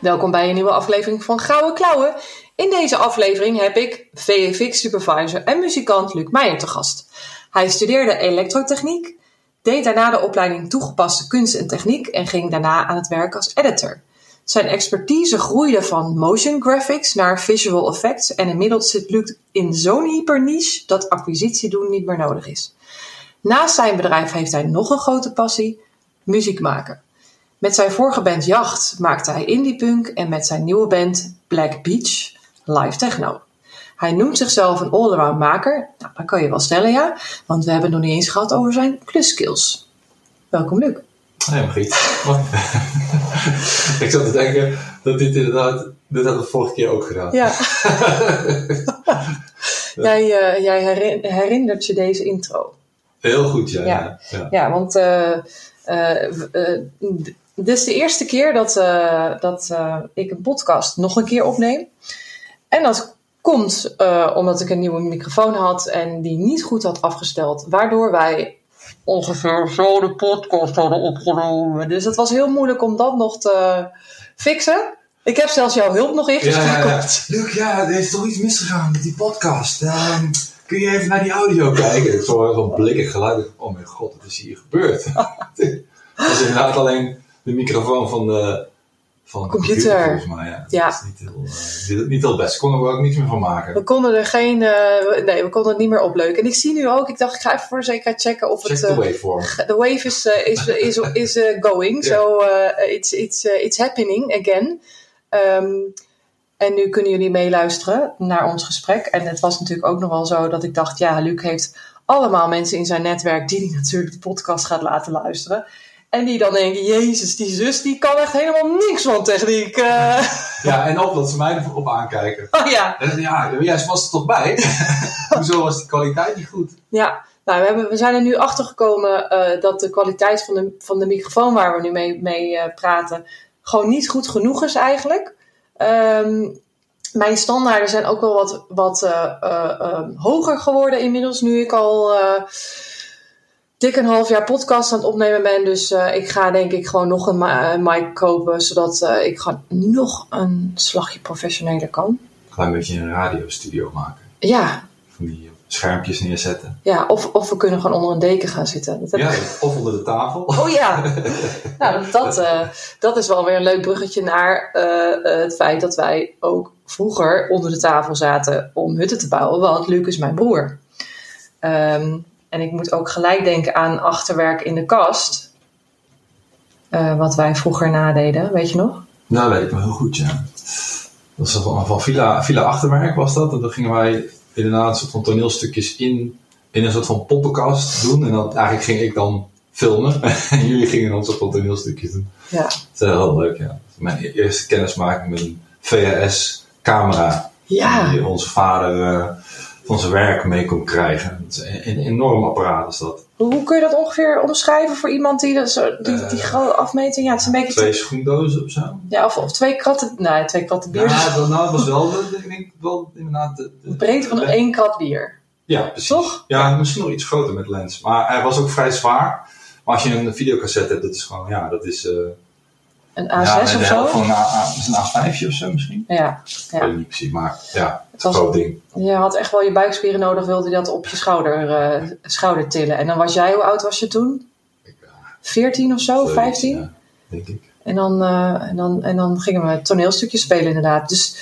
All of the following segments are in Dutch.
Welkom bij een nieuwe aflevering van Gouden Klauwen. In deze aflevering heb ik VFX-supervisor en muzikant Luc Meijer te gast. Hij studeerde elektrotechniek, deed daarna de opleiding toegepaste kunst en techniek en ging daarna aan het werk als editor. Zijn expertise groeide van motion graphics naar visual effects en inmiddels zit Luc in zo'n hyperniche dat acquisitie doen niet meer nodig is. Naast zijn bedrijf heeft hij nog een grote passie, muziek maken. Met zijn vorige band Jacht maakte hij indie punk en met zijn nieuwe band Black Beach live techno. Hij noemt zichzelf een all-around maker. Nou, dat kan je wel stellen, ja, want we hebben het nog niet eens gehad over zijn kluskills. Welkom, Luc. Hey Margriet. ik zat te denken dat dit inderdaad, dit hadden we vorige keer ook gedaan. Ja. jij, uh, jij herinnert je deze intro. Heel goed, ja. Ja, ja. ja want uh, uh, dit is de eerste keer dat, uh, dat uh, ik een podcast nog een keer opneem. En dat komt uh, omdat ik een nieuwe microfoon had en die niet goed had afgesteld. Waardoor wij ongeveer zo de podcast hadden opgenomen. Dus het was heel moeilijk om dat nog te fixen. Ik heb zelfs jouw hulp nog ingeschakeld. Ja. Luc, ja, er is toch iets misgegaan met die podcast. Um, kun je even naar die audio kijken? Ik zag zo'n blikkig geluid. Oh mijn god, wat is hier gebeurd? Het was inderdaad alleen de microfoon van de, van computer. computer. volgens mij. Ja. ja. Dat is niet heel, uh, niet heel best. Konden we ook niets meer van maken. We konden er geen, uh, nee, we konden het niet meer opleuken. En ik zie nu ook, ik dacht, ik ga even voor zekerheid checken of Check het. de waveform. De wave is, is, is, is going, yeah. so it's, it's, it's happening again. Um, en nu kunnen jullie meeluisteren naar ons gesprek. En het was natuurlijk ook nog wel zo dat ik dacht, ja, Luc heeft allemaal mensen in zijn netwerk die hij natuurlijk de podcast gaat laten luisteren. En die dan denken, jezus, die zus die kan echt helemaal niks van techniek. Uh. Ja, en ook dat ze mij erop aankijken. Oh ja. En, ja, jij was er toch bij? Hoezo was de kwaliteit niet goed? Ja, nou, we, hebben, we zijn er nu achter gekomen uh, dat de kwaliteit van de, van de microfoon waar we nu mee, mee uh, praten gewoon niet goed genoeg is eigenlijk. Um, mijn standaarden zijn ook wel wat, wat hoger geworden inmiddels, nu ik al dik een half jaar podcast aan het opnemen ben. Dus uh, ik ga denk ik gewoon nog een, een mic kopen. Zodat uh, ik gewoon nog een slagje professioneler kan. Een klein beetje een radiostudio maken. Ja. Van die schermpjes neerzetten. Ja, of, of we kunnen gewoon onder een deken gaan zitten. Dat ja, ik... of onder de tafel. Oh ja. nou, dat, uh, dat is wel weer een leuk bruggetje naar het feit dat wij ook vroeger onder de tafel zaten om hutten te bouwen. Want Luc is mijn broer. Um, en ik moet ook gelijk denken aan achterwerk in de kast. Uh, wat wij vroeger nadeden, weet je nog? Nou, weet ik me heel goed, ja. Dat was van, van villa, villa achterwerk was dat. En dan gingen wij inderdaad een soort van toneelstukjes in, in een soort van poppenkast doen. En dan, eigenlijk ging ik dan filmen. en jullie gingen dan een soort van toneelstukjes doen. Ja. Dat is heel leuk, ja. Mijn eerste kennismaking met een VHS camera. Ja. Die onze vader... Van zijn werk mee kon krijgen. Het is een, enorm apparaat is dat. Hoe kun je dat ongeveer omschrijven voor iemand die dat zo, die, die grote afmeting? Ja, het is een beetje twee schoendozen of zo. Ja, of, of twee kratten. Nee, twee kratten bier. Ja, dat, nou, was wel, ik denk wel inderdaad. De, de, de breedte van één krat bier. Ja, precies. Toch? Ja, misschien nog iets groter met lens. Maar hij was ook vrij zwaar. Maar als je een videocassette hebt, dat is gewoon, ja, dat is. Uh, een A6 ja, of zo? Van een, A, een A5 of zo misschien? Ja. ja. Niet precies, maar ja, het een groot ding. Je had echt wel je buikspieren nodig, wilde je dat op je schouder, uh, schouder tillen. En dan was jij, hoe oud was je toen? Ik, uh, 14 of zo, 15? Ja, denk ik. En dan, uh, en, dan, en dan gingen we toneelstukjes spelen inderdaad. Dus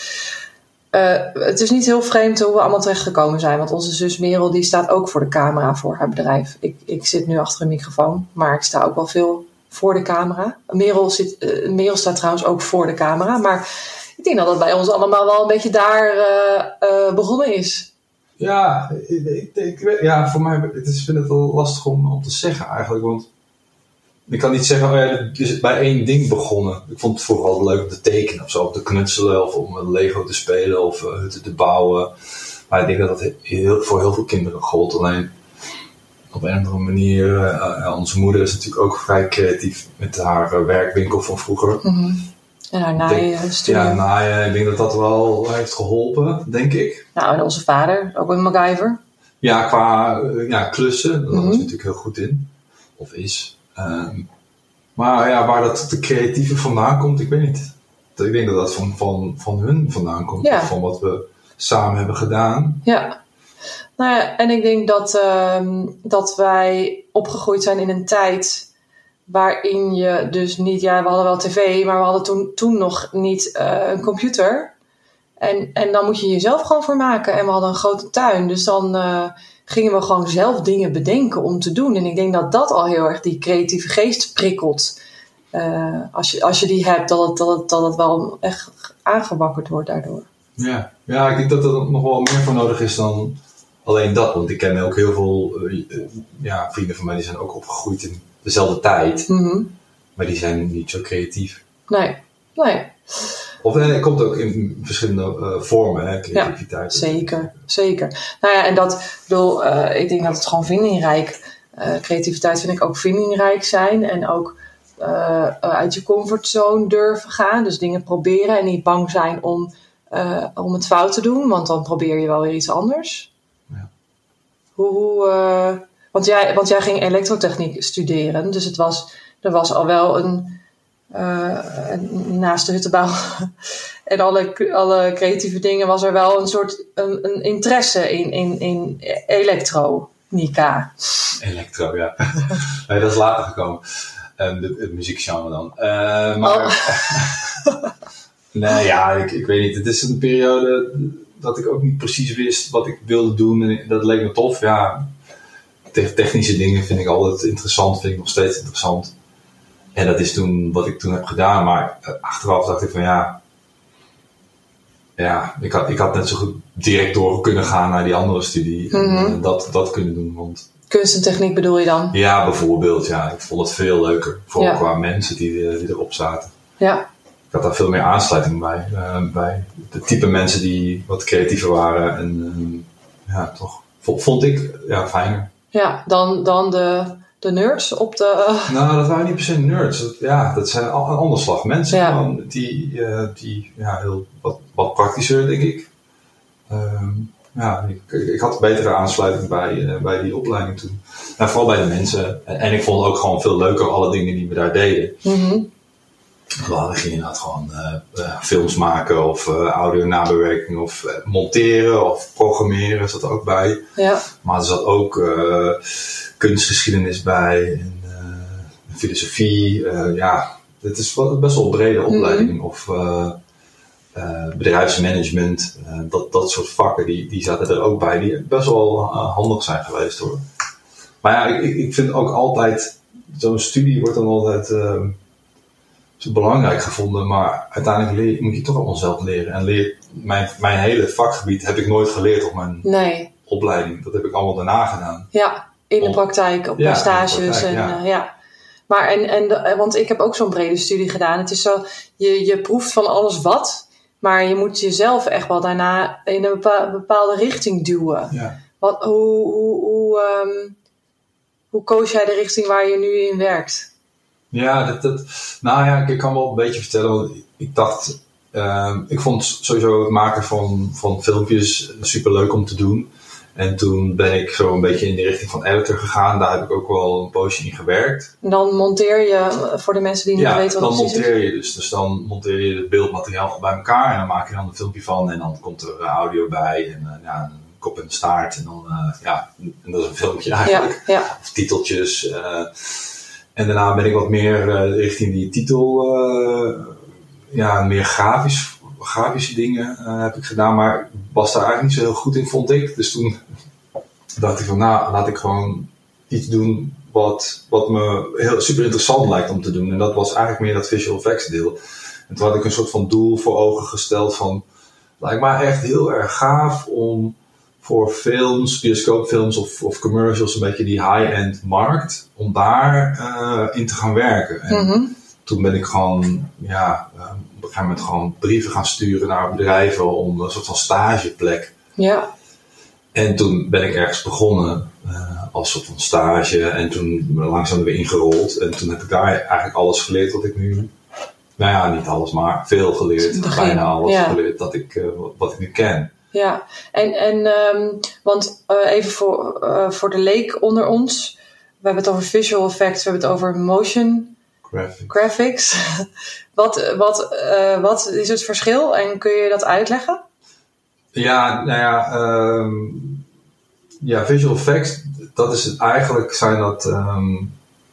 uh, het is niet heel vreemd hoe we allemaal terechtgekomen zijn. Want onze zus Merel die staat ook voor de camera voor haar bedrijf. Ik, ik zit nu achter een microfoon, maar ik sta ook wel veel voor de camera. Merel, zit, uh, Merel staat trouwens ook voor de camera. Maar ik denk dat het bij ons allemaal wel een beetje daar uh, uh, begonnen is. Ja, ik, ik, ja, voor mij het is, vind het wel lastig om, om te zeggen eigenlijk. Want ik kan niet zeggen, oh ja, het bij één ding begonnen. Ik vond het altijd leuk om te tekenen of zo, om te knutselen of om Lego te spelen of hutten te bouwen. Maar ik denk dat dat heel, voor heel veel kinderen gold. Alleen op een of andere manier, uh, onze moeder is natuurlijk ook vrij creatief met haar werkwinkel van vroeger. Mm En haar naaien studie. Ja, naaien. Ik denk dat dat wel heeft geholpen, denk ik. Nou, en onze vader, ook een MacGyver. Ja, qua ja, klussen, daar was hij natuurlijk heel goed in. Of is. Um, maar ja, waar dat de creatieve vandaan komt, ik weet niet. Ik denk dat dat van, van, van hun vandaan komt. Ja. Van wat we samen hebben gedaan. Ja. Nou ja, en ik denk dat, um, dat wij opgegroeid zijn in een tijd waarin je dus niet, ja, we hadden wel tv, maar we hadden toen, toen nog niet uh, een computer. En, en dan moet je jezelf gewoon voor maken. En we hadden een grote tuin, dus dan uh, gingen we gewoon zelf dingen bedenken om te doen. En ik denk dat dat al heel erg die creatieve geest prikkelt. Uh, als, je, als je die hebt, dat het, dat, het, dat het wel echt aangewakkerd wordt daardoor. Ja. ja, ik denk dat er nog wel meer voor nodig is dan alleen dat. Want ik ken ook heel veel uh, ja, vrienden van mij die zijn ook opgegroeid in dezelfde tijd. Mm -hmm. Maar die zijn niet zo creatief. Nee, nee. Of nee, het komt ook in verschillende uh, vormen, hè, creativiteit. Ja, zeker, zeker. Nou ja, en dat, bedoel, uh, ik denk dat het gewoon vindingrijk, uh, creativiteit vind ik ook vindingrijk zijn en ook uit je comfortzone durven gaan. Dus dingen proberen en niet bang zijn om, om het fout te doen, want dan probeer je wel weer iets anders. Hoe, hoe want, jij, want jij ging elektrotechniek studeren, dus het was, er was al wel een uh, naast de huttenbouw en alle, alle creatieve dingen was er wel een soort een, een interesse in, in, in elektronica. Elektro, ja. nee, dat is later gekomen. Um, de, het muziekgenre dan. Uh, maar, oh. nee, ja, ik, ik weet niet. Het is een periode dat ik ook niet precies wist wat ik wilde doen. En dat leek me tof. Ja, technische dingen vind ik altijd interessant. Vind ik nog steeds interessant. En dat is toen wat ik toen heb gedaan. Maar achteraf dacht ik van ja. Ja, ik had, ik had net zo goed direct door kunnen gaan naar die andere studie. Mhm. En uh, dat, dat kunnen doen. Want, Kunst en techniek bedoel je dan? ja, bijvoorbeeld. Ja, ik vond het veel leuker. Vooral Ja. qua mensen die, eh, die erop zaten. Ja, Ik had daar veel meer aansluiting bij. eh, bij de type mensen die wat creatiever waren. En eh, ja, toch vo- vond ik ja, fijner. ja. Dan, dan de, de nerds op de. Nou, dat waren niet per se nerds. Dat, ja, dat zijn al- een ander slag mensen. Ja. die, eh, die ja, heel, wat, wat praktischer, denk ik. Ehm, ja, ik, ik had betere aansluiting bij, eh, bij die opleiding toen. Nou, vooral bij de mensen. En, en ik vond ook gewoon veel leuker, alle dingen die we daar deden. We hadden gingen inderdaad gewoon eh, eh, films maken of eh, audio nabewerking of monteren of programmeren zat er ook bij. Ja, Maar er zat ook kunstgeschiedenis bij en filosofie. ja, het is best wel een brede opleiding. Of bedrijfsmanagement, dat, dat soort vakken, die, die zaten er ook bij. Die best wel handig zijn geweest hoor. Maar ja, ik, ik- ik vind ook altijd, zo'n studie wordt dan altijd eh, zo belangrijk gevonden. Maar uiteindelijk leer, moet je toch allemaal zelf leren. En leer, mijn, mijn hele vakgebied heb ik nooit geleerd op mijn nee. opleiding. Dat heb ik allemaal daarna gedaan. Ja, in de Om- praktijk, op Ja, stages. praktijk, en, ja. ja. ja. Maar en, en de- want ik heb ook zo'n brede studie gedaan. Het is zo, je, je proeft van alles wat, maar je moet jezelf echt wel daarna in een bepa- bepaalde richting duwen. Ja. Wat, hoe, hoe, hoe, ehm, hoe koos jij de richting waar je nu in werkt? Ja, dat, dat, nou ja, ik, kan wel een beetje vertellen. Ik dacht, ehm, ik vond sowieso het maken van, van filmpjes super leuk om te doen. En toen ben ik zo een beetje in de richting van editor gegaan. Daar heb ik ook wel een poosje in gewerkt. En dan monteer je, voor de mensen die niet Ja, weten wat dan het is. monteer je dus. Dus dan monteer je het beeldmateriaal bij elkaar en dan maak je dan een filmpje van. En dan komt er eh, audio bij en eh, ja, een kop en staart. En dan, eh, ja, en dat is een filmpje eigenlijk. Ja, ja, of titeltjes. En daarna ben ik wat meer eh, richting die titel, eh, ja, meer grafisch, grafische dingen eh, heb ik gedaan. Maar was daar eigenlijk niet zo heel goed in, vond ik. Dus toen dacht ik van, nou, laat ik gewoon iets doen wat, wat me heel super interessant lijkt om te doen. En dat was eigenlijk meer dat visual effects deel. En toen had ik een soort van doel voor ogen gesteld van, lijkt mij echt heel erg gaaf om voor films, bioscoopfilms of, of commercials, een beetje die high-end markt, om daar eh, in te gaan werken. En Mhm. toen ben ik gewoon, ja, eh, op een gegeven moment gewoon brieven gaan sturen naar bedrijven om een soort van stageplek. Ja, En toen ben ik ergens begonnen eh, als soort van stage en toen langzaam weer ingerold. En toen heb ik daar eigenlijk alles geleerd wat ik nu, nou ja, niet alles, maar veel geleerd. Begin, bijna alles ja. geleerd dat ik, wat ik nu ken. Ja. En, en ehm, want eh, even voor, eh, voor de leek onder ons. We hebben het over visual effects, we hebben het over motion Graphic. graphics. wat, wat, eh, wat is het verschil en kun je dat uitleggen? Ja, nou ja, ehm, ja, visual effects, dat is het eigenlijk, zijn dat ehm,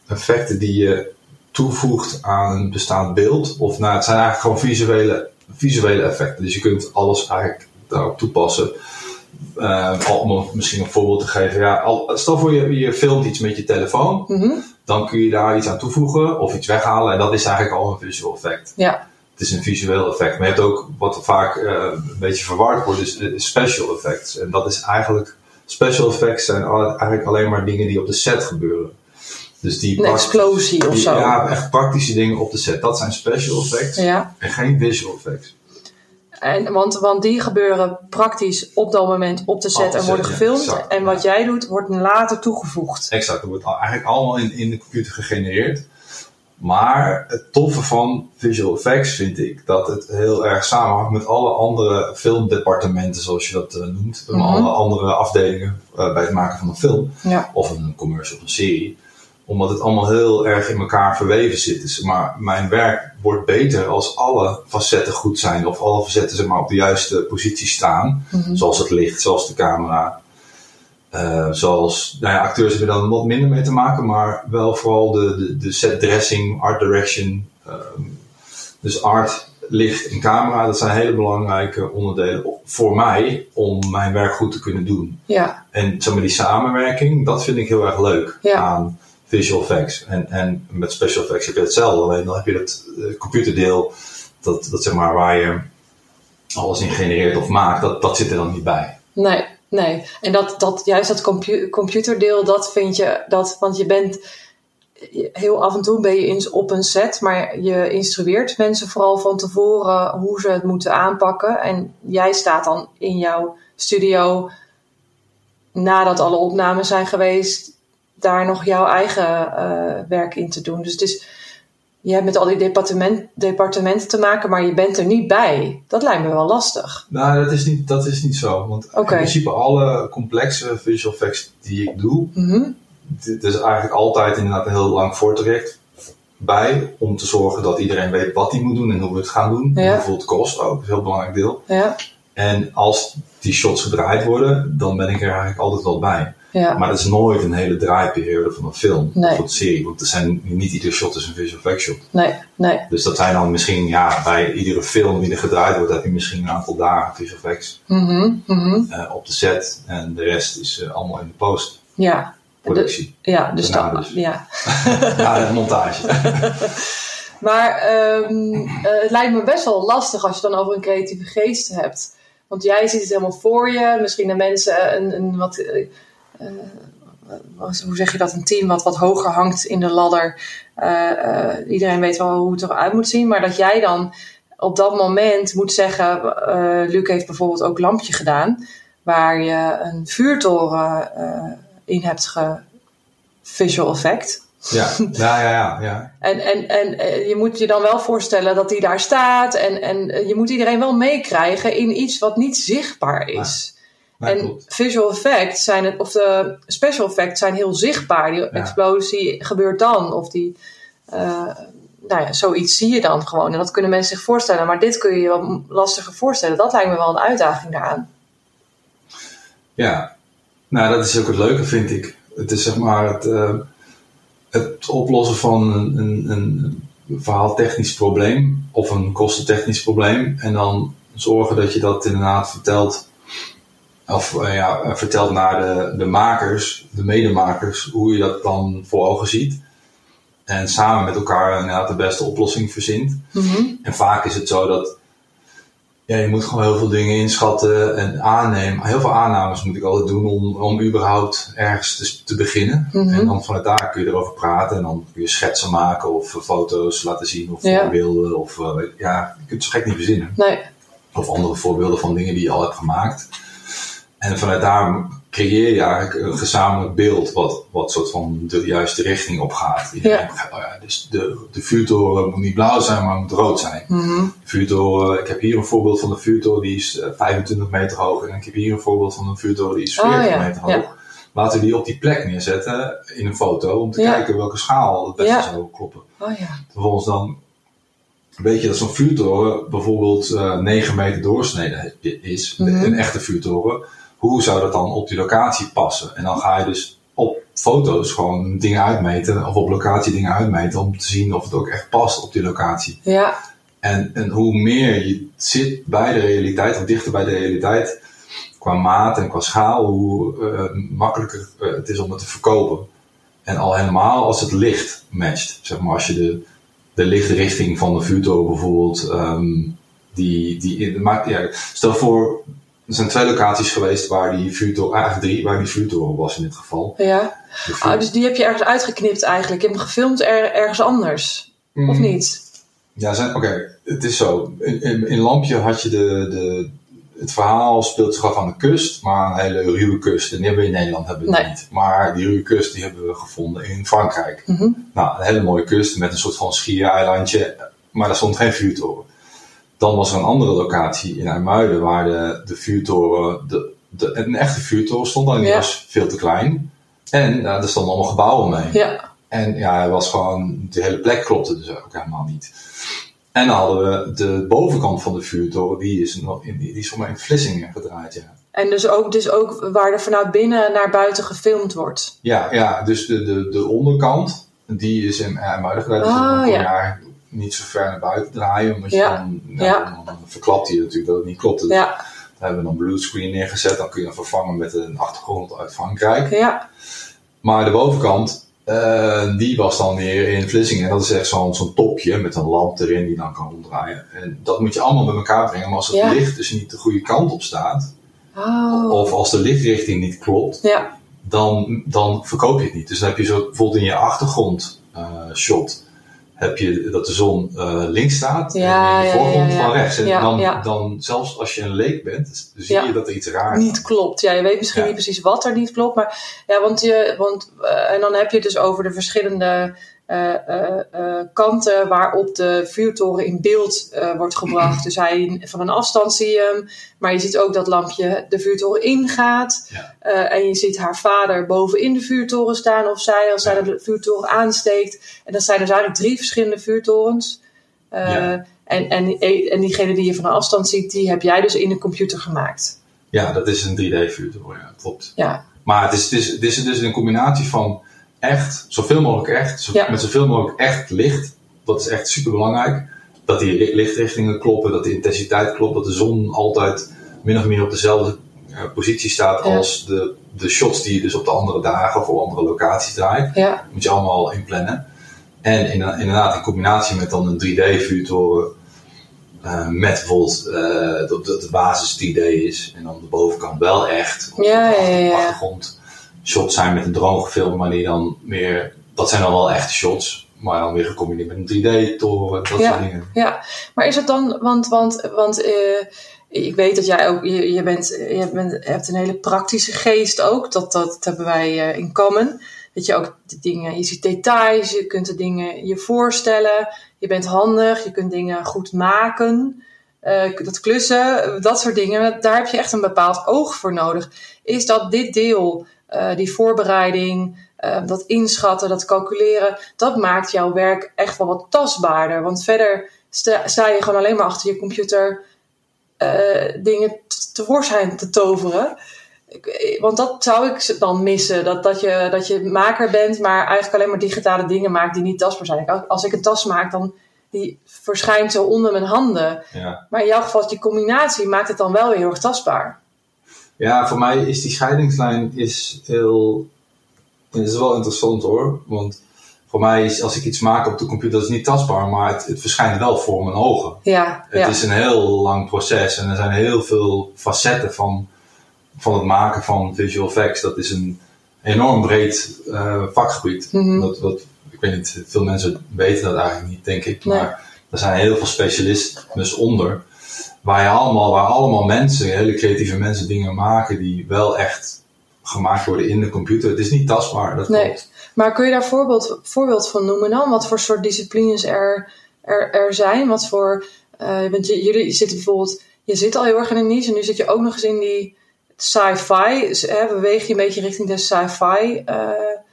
effecten die je toevoegt aan een bestaand beeld. Of nou, het zijn eigenlijk gewoon visuele, visuele effecten. Dus je kunt alles eigenlijk daarop toepassen. Al- om misschien een voorbeeld te geven. Ja, al, stel voor je, je filmt iets met je telefoon. Mhm. Dan kun je daar iets aan toevoegen of iets weghalen. En dat is eigenlijk al een visual effect. Ja, Het is een visueel effect. Maar je hebt ook wat vaak eh, een beetje verward wordt, is, is special effects. En dat is eigenlijk, special effects zijn eigenlijk alleen maar dingen die op de set gebeuren. Dus die een explosie of die- zo. Ja, echt praktische dingen op de set. Dat zijn special effects Ja. en geen visual effects. En, want, want die gebeuren praktisch op dat moment op de set Op de en worden ja, gefilmd. exact, en wat ja. jij doet, wordt later toegevoegd. Exact, dat wordt eigenlijk allemaal in, in de computer gegenereerd. Maar het toffe van visual effects vind ik dat het heel erg samenhangt met alle andere filmdepartementen, zoals je dat eh, noemt. Mhm. alle andere afdelingen eh, bij het maken van een film. Ja. of een commercial of een serie. Omdat het allemaal heel erg in elkaar verweven zit. Dus, maar mijn werk wordt beter als alle facetten goed zijn. Of alle facetten zeg maar, op de juiste positie staan. Mhm. Zoals het licht, zoals de camera. Eh, zoals, nou ja, acteurs hebben daar wat minder mee te maken. Maar wel vooral de, de, de set dressing, art direction. ehm, dus art, licht en camera. Dat zijn hele belangrijke onderdelen voor mij. Om mijn werk goed te kunnen doen. Ja, En zeg maar, die samenwerking, dat vind ik heel erg leuk Ja. aan visual effects. En, en met special effects heb je hetzelfde, alleen dan heb je dat eh, computerdeel, dat, dat zeg maar waar je alles in genereert of maakt, dat, dat zit er dan niet bij. nee, nee. En dat, dat, juist dat compu computerdeel, dat vind je, dat, want je bent, heel af en toe ben je eens op een set, maar je instrueert mensen vooral van tevoren hoe ze het moeten aanpakken. En jij staat dan in jouw studio, nadat alle opnames zijn geweest, daar nog jouw eigen eh, werk in te doen. Dus het is, je hebt met al die departement, departementen te maken, maar je bent er niet bij. Dat lijkt me wel lastig. Nou, dat is niet, dat is niet zo. Want in principe alle complexe visual effects die ik doe, dit is eigenlijk altijd inderdaad een heel lang voortraject bij, om te zorgen dat iedereen weet wat hij moet doen en hoe we het gaan doen. Ja. En hoeveel het kost ook, dat is een heel belangrijk deel. Ja, En als die shots gedraaid worden, dan ben ik er eigenlijk altijd wel bij. Ja. Maar dat is nooit een hele draaiperiode van een film Nee. of een serie. Want er zijn, niet ieder shot is een visual effect shot. Nee, nee. Dus dat zijn dan misschien, ja, bij iedere film die er gedraaid wordt, heb je misschien een aantal dagen visual effects Mhm, mhm. eh, op de set. En de rest is eh, allemaal in de Ja, postproductie. ja, dus Daarna dan, dus. ja. Ja, de montage. Maar ehm, eh, het lijkt me best wel lastig als je dan over een creatieve geest hebt. Want jij ziet het helemaal voor je. Misschien de mensen een, een wat. Eh, eh, hoe zeg je dat? Een team wat wat hoger hangt in de ladder. Eh, iedereen weet wel hoe het eruit moet zien. Maar dat jij dan op dat moment moet zeggen. Luc heeft bijvoorbeeld ook Lampje gedaan. Waar je een vuurtoren in hebt ge visual effect. Ja, ja, ja, ja. ja. En, en, en je moet je dan wel voorstellen dat die daar staat. En, en je moet iedereen wel meekrijgen in iets wat niet zichtbaar is. En visual effects zijn het, of de special effects zijn heel zichtbaar. Die explosie gebeurt dan. Of die, eh, nou ja, zoiets zie je dan gewoon. En dat kunnen mensen zich voorstellen. Maar dit kun je je wat lastiger voorstellen. Dat lijkt me wel een uitdaging daaraan. Ja, nou dat is ook het leuke vind ik. Het is zeg maar het, eh, het oplossen van een, een, een verhaaltechnisch probleem of een kostentechnisch probleem. En dan zorgen dat je dat inderdaad vertelt. Of eh, ja, eh, vertelt naar de, de makers, de medemakers, hoe je dat dan voor ogen ziet. En samen met elkaar inderdaad de beste oplossing verzint. Mhm. En vaak is het zo dat ja, je moet gewoon heel veel dingen inschatten en aannemen. Heel veel aannames moet ik altijd doen om, om überhaupt ergens te, te beginnen. Mhm. En dan vanuit daar kun je erover praten en dan kun je schetsen maken of eh, foto's laten zien of Ja. voorbeelden. Of, eh, ja, je kunt het zo gek niet verzinnen. Nee. Of andere voorbeelden van dingen die je al hebt gemaakt. En vanuit daar creëer je eigenlijk een gezamenlijk beeld wat, wat soort van de juiste richting op gaat. Ja. oh ja, dus de, de vuurtoren moet niet blauw zijn, maar moet rood zijn. Mhm. De vuurtoren, ik heb hier een voorbeeld van een vuurtoren die is eh, 25 meter hoog. En ik heb hier een voorbeeld van een vuurtoren die is Oh, 40 ja, meter hoog. Laten we die op die plek neerzetten in een foto om te kijken welke schaal het beste zou kloppen. Oh ja. Vervolgens dan weet je dat zo'n vuurtoren bijvoorbeeld eh 9 meter doorsnede is, Mhm. een echte vuurtoren. Hoe zou dat dan op die locatie passen? En dan ga je dus op foto's gewoon dingen uitmeten, of op locatie dingen uitmeten, om te zien of het ook echt past op die locatie. Ja. En, en hoe meer je zit bij de realiteit, of dichter bij de realiteit, qua maat en qua schaal, hoe eh, makkelijker eh, het is om het te verkopen. En al helemaal als het licht matcht. Zeg maar als je de, de lichtrichting van de vuurtoren bijvoorbeeld, ehm, die, die in, maakt, ja, stel voor, er zijn twee locaties geweest waar die vuurtoren, eigenlijk drie, waar die vuurtoren was in dit geval. Ja. Ah, dus die heb je ergens uitgeknipt eigenlijk. Je hebt hem gefilmd er, ergens anders. Of Mm. niet? Ja, oké, het is zo. In, in, in Lampje had je de, de, het verhaal speelt zich af aan de kust, maar een hele ruwe kust. En die hebben we in Nederland hebben we Nee. niet. Maar die ruwe kust die hebben we gevonden in Frankrijk. Mhm. Nou, een hele mooie kust met een soort van schiereilandje, maar daar stond geen vuurtoren. Dan was er een andere locatie in IJmuiden waar de, de vuurtoren, de, de, een echte vuurtoren stond, alleen die Ja. was veel te klein. En ja, er stonden allemaal gebouwen mee. Ja. En ja, hij was gewoon, de hele plek klopte dus ook helemaal niet. En dan hadden we de bovenkant van de vuurtoren, die is, nog in, die is voor mij in Vlissingen gedraaid, ja. En dus ook, dus ook waar er vanuit binnen naar buiten gefilmd wordt. Ja, ja dus de, de, de onderkant, die is in IJmuiden gedraaid. Dus Ah, ja. eigenlijk niet zo ver naar buiten draaien, omdat je Ja, dan, dan verklapt hij natuurlijk dat het niet klopt. Dus. Daar hebben we dan bluescreen neergezet, dan kun je dan vervangen met een achtergrond uit Frankrijk. Ja. Maar de bovenkant, eh, die was dan weer in Vlissingen. En dat is echt zo'n zo'n topje met een lamp erin die dan kan ronddraaien. En dat moet je allemaal bij elkaar brengen. Maar als het Ja. licht dus niet de goede kant op staat, Oh. of als de lichtrichting niet klopt, Ja. dan, dan verkoop je het niet. Dus dan heb je zo bijvoorbeeld in je achtergrond eh, shot. Heb je dat de zon eh, links staat Ja, en je voorgrond ja, ja. van rechts. En dan, dan, zelfs als je een leek bent, zie je dat er iets raar is. niet klopt. Ja, je weet misschien niet precies wat er niet klopt. Maar ja, want je, want, eh, en dan heb je het dus over de verschillende eh, eh, eh, kanten waarop de vuurtoren in beeld wordt gebracht. Dus hij, van een afstand zie je hem, maar je ziet ook dat lampje de vuurtoren ingaat. Ja. En je ziet haar vader bovenin de vuurtoren staan, of zij als zij de vuurtoren aansteekt. En dat zijn dus eigenlijk drie verschillende vuurtorens. Ja. en, en, en diegene die je van een afstand ziet, die heb jij dus in de computer gemaakt. Ja, dat is een 3D-vuurtoren, ja, klopt. Ja, Maar het is, het, is, het is dus een combinatie van echt, zoveel mogelijk echt, zo- Ja. met zoveel mogelijk echt licht. Dat is echt super belangrijk. Dat die ri- lichtrichtingen kloppen, dat de intensiteit klopt, dat de zon altijd min of meer op dezelfde eh, positie staat Ja. als de, de shots die je dus op de andere dagen of op andere locaties draait. ja, moet je allemaal inplannen. En in- inderdaad, in combinatie met dan een 3D-vuurtoren. eh, met bijvoorbeeld eh, dat, dat de basis 3D is. En dan de bovenkant wel echt. Of Ja, de ja, ja, ja. achtergrond shots zijn met een drone gefilmd. Maar die dan meer... Dat zijn dan wel echte shots. Maar dan weer gecombineerd met een 3D-toren. Dat Ja. soort dingen. ja. Maar is het dan, want, want, want eh, ik weet dat jij ook, je, je, bent, je bent, hebt een hele praktische geest ook. Dat, dat hebben wij eh, in common. Dat je ook de dingen, je ziet details, je kunt de dingen je voorstellen. Je bent handig, je kunt dingen goed maken. Eh, dat klussen, dat soort dingen, daar heb je echt een bepaald oog voor nodig. Is dat dit deel, eh, die voorbereiding, eh, dat inschatten, dat calculeren, dat maakt jouw werk echt wel wat tastbaarder. Want verder sta, sta je gewoon alleen maar achter je computer eh, dingen tevoorschijn te toveren. Ik- Want dat zou ik dan missen. Dat, dat, je, dat je maker bent, maar eigenlijk alleen maar digitale dingen maakt die niet tastbaar zijn. Als- Als ik een tas maak, dan die verschijnt zo onder mijn handen. Ja. Maar in jouw geval, die combinatie maakt het dan wel weer heel erg tastbaar. Ja, voor mij is die scheidingslijn is heel. is wel interessant hoor. Want voor mij is als ik iets maak op de computer, dat is niet tastbaar, maar het, het verschijnt wel voor mijn ogen. Ja, Het ja. is een heel lang proces en er zijn heel veel facetten van, van het maken van visual effects. Dat is een enorm breed eh, vakgebied. Mhm. dat, dat, ik weet niet, veel mensen weten dat eigenlijk niet, denk ik. Nee. Maar er zijn heel veel specialisten onder. Waar, je allemaal, waar allemaal mensen, hele creatieve mensen, dingen maken die wel echt gemaakt worden in de computer. Het is niet tastbaar, dat Nee. klopt. Maar kun je daar voorbeeld, voorbeeld van noemen dan? Wat voor soort disciplines er, er, er zijn? Wat voor, eh, want j- jullie zitten bijvoorbeeld, je zit al heel erg in een niche en nu zit je ook nog eens in die sci-fi. Dus, hè, beweeg je een beetje richting de sci-fi eh,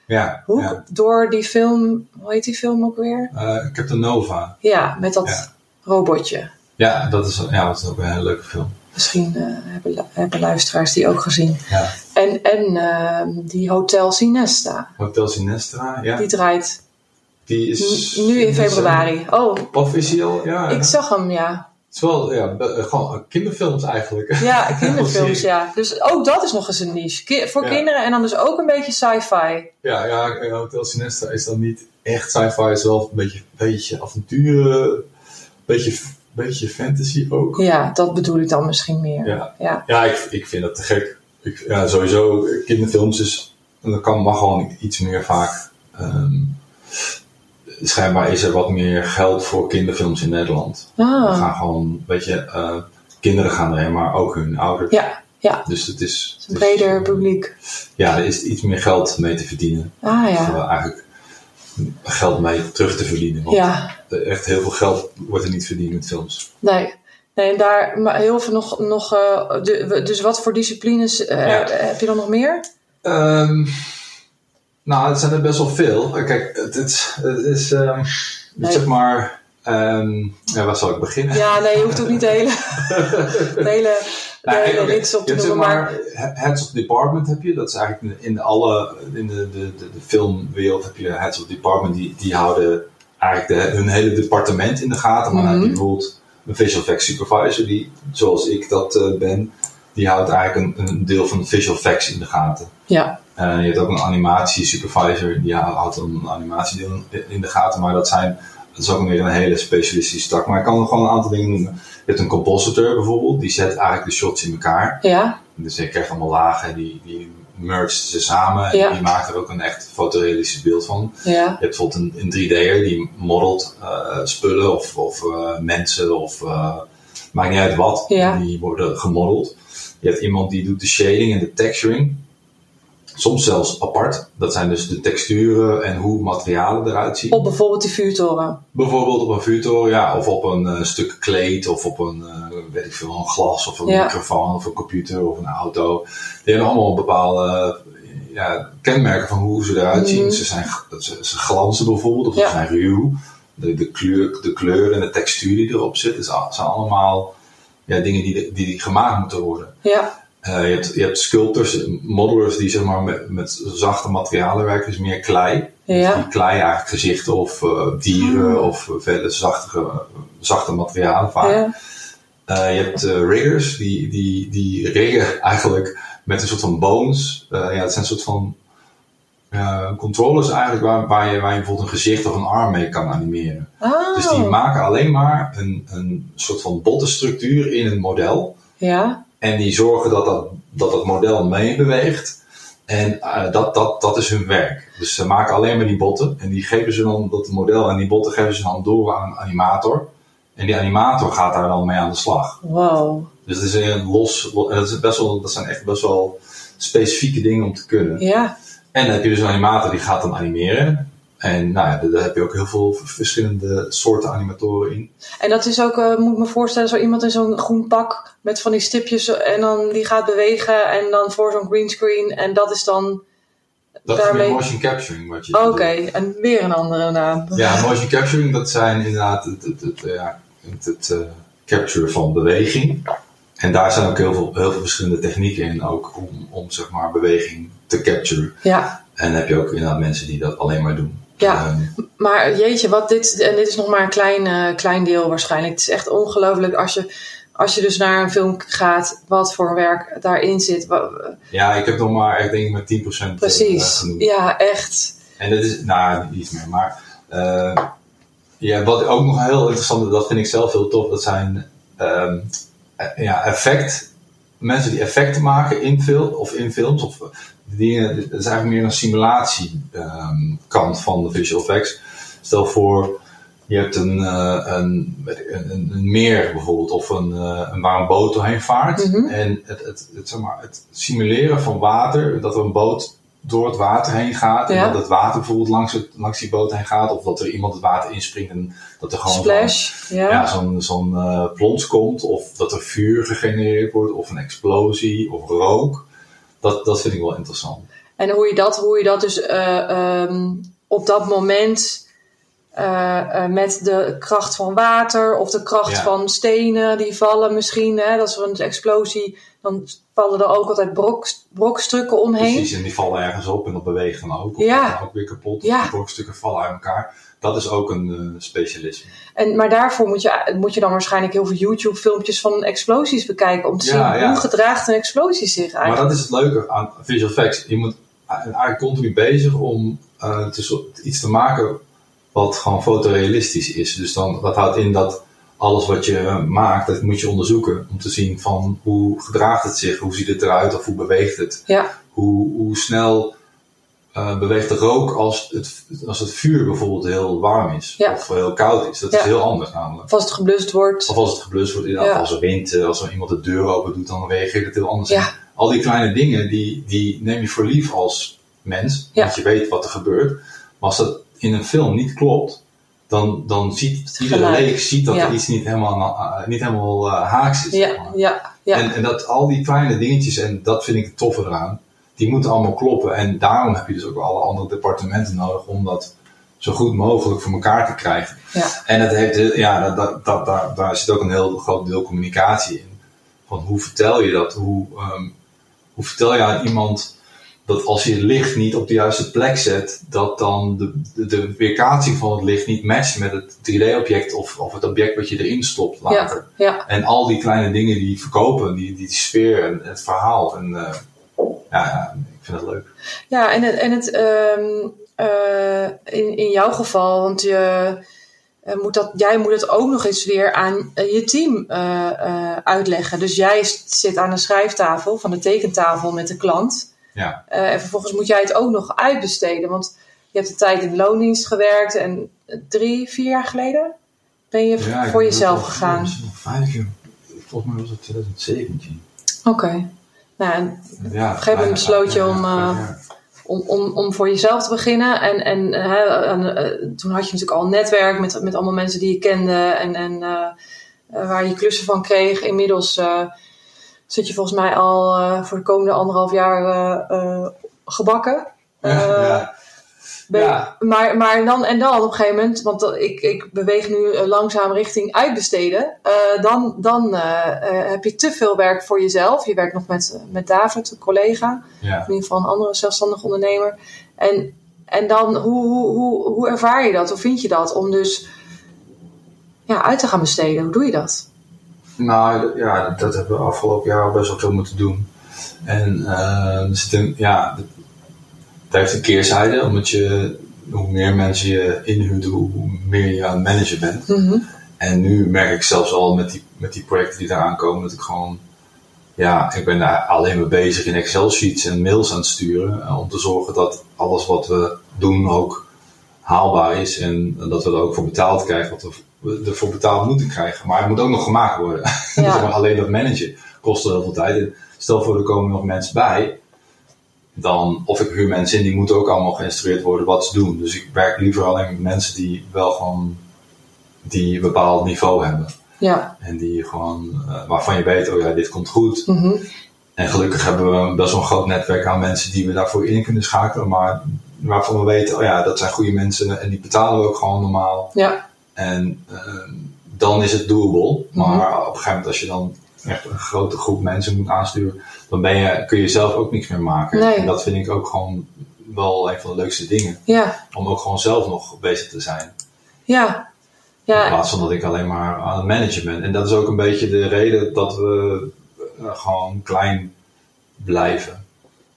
Ja, hoek. ja. Door die film, hoe heet die film ook weer? Eh, ik heb de Nova. Ja, met dat Ja. robotje. Ja, dat is, ja, dat is ook een hele leuke film. Misschien eh, hebben, hebben luisteraars die ook gezien. Ja. En, en ehm, die Hotel Sinesta, Hotel Sinestra, ja. die draait Die is... n- nu in eh, februari. Oh, Of is die al? Ja. ik zag hem, ja. Het is wel, ja, eh, gewoon kinderfilms eigenlijk. Ja, kinderfilms, ja. Dus ook dat is nog eens een niche. Ki- voor Ja. kinderen en dan dus ook een beetje sci-fi. Ja, ja, Hotel Sinestra is dan niet echt sci-fi, is wel een beetje, beetje avonturen, een beetje, beetje fantasy ook. Ja, dat bedoel ik dan misschien meer. Ja, Ja. ja ik, ik vind dat te gek. Ik, ja, sowieso, kinderfilms is, dat kan, mag gewoon iets meer vaak. Ehm, schijnbaar is er wat meer geld voor kinderfilms in Nederland. We Ah, gaan gewoon, weet je, eh, kinderen gaan erheen, maar ook hun ouders. ja, ja. Dus het is, Het is een is, breder publiek. Ja, er is iets meer geld mee te verdienen. Ah Of ja. wel eigenlijk geld mee terug te verdienen. Want Ja, echt heel veel geld wordt er niet verdiend met films. nee. Nee, en daar maar heel veel nog. nog eh, de- dus wat voor disciplines eh, Ja. heb je dan nog meer? Ehm, nou, het zijn er best wel veel. Eh, Kijk, het, is, het is ehm, Nee. zeg maar. ehm, ja, waar zal ik beginnen? Ja, nee, je hoeft ook niet de hele, de hele, de hele oké, rits op te noemen. zeg Maar, maar, he- Heads of Department heb je. Dat is eigenlijk in, alle, in de, de, de, de filmwereld heb je Heads of Department. Die, die houden eigenlijk de, hun hele departement in de gaten. Maar heb je Mhm. bijvoorbeeld een visual effects supervisor, die, zoals ik dat eh, ben, die houdt eigenlijk een, een deel van de visual effects in de gaten. ja, Eh, je hebt ook een animatie supervisor, die houdt een animatiedeel in- in de gaten. Maar dat zijn, dat is ook weer een hele specialistische tak. Maar ik kan nog gewoon een aantal dingen noemen. Je hebt een compositor bijvoorbeeld, die zet eigenlijk de shots in elkaar. ja, Dus je krijgt allemaal lagen, die, die mergt ze samen. En die maakt er ook een echt fotorealistisch beeld van. ja. Je hebt bijvoorbeeld een, een 3D'er die modelt eh, spullen of, of eh, mensen of eh, maakt niet uit wat. Ja. Die worden gemodeld. Je hebt iemand die doet de shading en de texturing. Soms zelfs apart. Dat zijn dus de texturen en hoe materialen eruit zien. Op bijvoorbeeld die vuurtoren. Bijvoorbeeld op een vuurtoren, ja, of op een eh, stuk kleed, of op een, eh, weet ik veel, een glas, of een Ja. microfoon, of een computer, of een auto. Die hebben allemaal bepaalde ja, kenmerken van hoe ze eruit zien. Mhm. Ze, zijn, ze, ze glanzen bijvoorbeeld, of Ja. ze zijn ruw. De, de, kleur, de kleur en de textuur die erop zit, is al- zijn allemaal ja, dingen die, die gemaakt moeten worden. Ja, Eh, je, hebt, je hebt sculptors, modelers die zeg maar met, met zachte materialen werken, dus meer klei. Dus ja, die klei eigenlijk gezichten of eh, dieren Ah. of uh, vele zachte, zachte materialen vaak. ja. Eh, je hebt eh, riggers, die, die, die riggen eigenlijk met een soort van bones. Eh, ja, het zijn een soort van eh, controllers eigenlijk waar, waar, je, waar je bijvoorbeeld een gezicht of een arm mee kan animeren. Ah, Dus die maken alleen maar een, een soort van bottenstructuur in een model. ja, En die zorgen dat dat, dat, dat model meebeweegt. En eh, dat, dat, dat is hun werk. Dus ze maken alleen maar die botten. En die geven ze dan, dat model en die botten geven ze dan door aan een animator. En die animator gaat daar dan mee aan de slag. wow. Dus het is een los, dat, is best wel, dat zijn echt best wel specifieke dingen om te kunnen. Ja, En dan heb je dus een animator die gaat dan animeren. En nou ja, daar heb je ook heel veel verschillende soorten animatoren in. en dat is ook, eh, moet ik me voorstellen, zo iemand in zo'n groen pak met van die stipjes en dan die gaat bewegen en dan voor zo'n greenscreen en dat is dan, Dat is meer motion capturing wat je oké, bedoelt. en weer een andere naam. Ja, motion capturing, dat zijn inderdaad het, het, het, ja, het, het eh, capture van beweging. En daar zijn ook heel veel, heel veel verschillende technieken in, ook om, om zeg maar beweging te capturen. Ja, En dan heb je ook inderdaad mensen die dat alleen maar doen. Ja. Maar jeetje, wat dit, en dit is nog maar een klein, eh, klein deel waarschijnlijk. Het is echt ongelooflijk als je, als je dus naar een film gaat, wat voor werk daarin zit. Ja, ik heb nog maar, ik denk met 10% eh, Precies, ja, echt. En dat is, nou, niet meer, maar eh, ja, wat ook nog heel interessant is, dat vind ik zelf heel tof, dat zijn eh, ja, effect, mensen die effecten maken in film of in films, of dingen, dat is eigenlijk meer een simulatie ehm, kant van de visual effects. Stel voor, je hebt een, eh, een, een, een, meer bijvoorbeeld, of een, eh, een waar een boot doorheen vaart. Mhm. En het, het, het, zeg maar, het simuleren van water, dat een boot door het water heen gaat. Ja. En dat het water bijvoorbeeld langs, het, langs die boot heen gaat. Of dat er iemand het water inspringt en dat er gewoon zo'n- Splash. Ja. ja, zo'n zo'n eh, plons komt. Of dat er vuur gegenereerd wordt. Of een explosie. Of rook. Dat, dat vind ik wel interessant. En hoe je dat, hoe je dat dus eh, ehm, op dat moment eh, met de kracht van water of de kracht Ja. van stenen die vallen misschien. Hè, dat is een explosie. Dan vallen er ook altijd brok, brokstukken omheen. Precies, en die vallen ergens op en dat beweegt dan ook. Of Ja. dan ook weer kapot. Ja. die brokstukken vallen uit elkaar. Dat is ook een eh, specialisme. En, maar daarvoor moet je, moet je dan waarschijnlijk heel veel YouTube-filmpjes van explosies bekijken. Om te Ja, zien ja. hoe gedraagt een explosie zich Maar eigenlijk. dat is het leuke aan visual effects. Je moet eigenlijk continu bezig om eh, te iets te maken wat gewoon fotorealistisch is. Dus dan, dat houdt in dat alles wat je maakt, dat moet je onderzoeken. Om te zien van hoe gedraagt het zich, hoe ziet het eruit of hoe beweegt het. Ja, Hoe, hoe snel eh, beweegt de rook als het, als het vuur bijvoorbeeld heel warm is. Ja. Of heel koud is. Dat is heel anders namelijk. of als het geblust wordt. Of als het geblust wordt, inderdaad, Ja. als er wind, eh, als er iemand de deur open doet, dan reageert het heel anders. Ja. Al die kleine dingen, die, die neem je voor lief als mens, want je weet wat er gebeurt. Maar als dat in een film niet klopt, dan, dan ziet iedere leek ziet dat Ja. er iets niet helemaal, eh, niet helemaal eh, haaks is. zeg Ja, maar. ja, ja. En, en dat al die kleine dingetjes, en dat vind ik het toffe eraan, die moeten allemaal kloppen. En daarom heb je dus ook alle andere departementen nodig om dat zo goed mogelijk voor elkaar te krijgen. Ja. En het heeft, heel- ja, dat, dat, dat, daar, daar zit ook een heel groot deel communicatie in. Van hoe vertel je dat? Hoe, ehm, hoe vertel je aan iemand dat als je het licht niet op de juiste plek zet, dat dan de, de, weerkaatsing van het licht niet matcht met het 3D-object of, of het object wat je erin stopt later. ja, ja. En al die kleine dingen die verkopen, die, die sfeer en het verhaal. En eh, ja, ik vind het leuk. Ja, en het, en het ehm, eh, in, in jouw geval, want je, eh, moet dat, jij moet het ook nog eens weer aan je team uitleggen. Dus jij zit aan de schrijftafel van de tekentafel met de klant. Ja. Eh, en vervolgens moet jij het ook nog uitbesteden. Want je hebt de tijd in de loondienst gewerkt en drie, vier jaar geleden ben je Ja, voor jezelf al- gegaan. Vijf jaar. Volgens mij was het 2017. Oké. Nou, en Ja, een gegeven moment besloot je om, eh, om, om, om voor jezelf te beginnen. En, en, eh, toen had je natuurlijk al een netwerk met, met allemaal mensen die je kende en, en eh, eh, waar je klussen van kreeg. Inmiddels eh, zit je volgens mij al eh, voor de komende anderhalf jaar eh, eh, gebakken. Ja, ja. maar, maar dan en dan op een gegeven moment, want ik, ik beweeg nu langzaam richting uitbesteden. dan dan heb je te veel werk voor jezelf. Je werkt nog met, met David, een collega Ja. in ieder geval een andere zelfstandig ondernemer. En, en dan, hoe, hoe, hoe, hoe ervaar je dat? Hoe vind je dat? Om dus ja, uit te gaan besteden. Hoe doe je dat? Nou ja, dat, dat hebben we afgelopen jaar best wel veel moeten doen. En er zit een, ja, het het heeft een keerzijde, omdat je, hoe meer mensen je inhuurt, hoe meer je aan het managen bent. Mhm. En nu merk ik zelfs al met die, met die projecten die eraan komen, dat ik gewoon, ja, ik ben daar alleen maar bezig in Excel-sheets en mails aan het sturen. eh, om te zorgen dat alles wat we doen ook haalbaar is. En dat we er ook voor betaald krijgen wat we ervoor betaald moeten krijgen. Maar het moet ook nog gemaakt worden. Ja. dus alleen dat managen kost heel veel tijd. En stel voor, er komen nog mensen bij. Dan, of ik huur mensen in, die moeten ook allemaal geïnstrueerd worden wat ze doen. Dus ik werk liever alleen met mensen die wel gewoon die een bepaald niveau hebben. Ja. En die gewoon, eh, waarvan je weet, oh ja, dit komt goed. Mhm. En gelukkig hebben we best wel een groot netwerk aan mensen die we daarvoor in kunnen schakelen. Maar waarvan we weten, oh ja, dat zijn goede mensen en die betalen we ook gewoon normaal. Ja. En eh, dan is het doable. Mhm. Maar op een gegeven moment als je dan echt een grote groep mensen moet aansturen, dan ben je, kun je zelf ook niks meer maken. Nee. En dat vind ik ook gewoon wel een van de leukste dingen. Ja. Om ook gewoon zelf nog bezig te zijn. Ja. In Ja. plaats van dat ik alleen maar aan het managen ben. En dat is ook een beetje de reden dat we eh, gewoon klein blijven.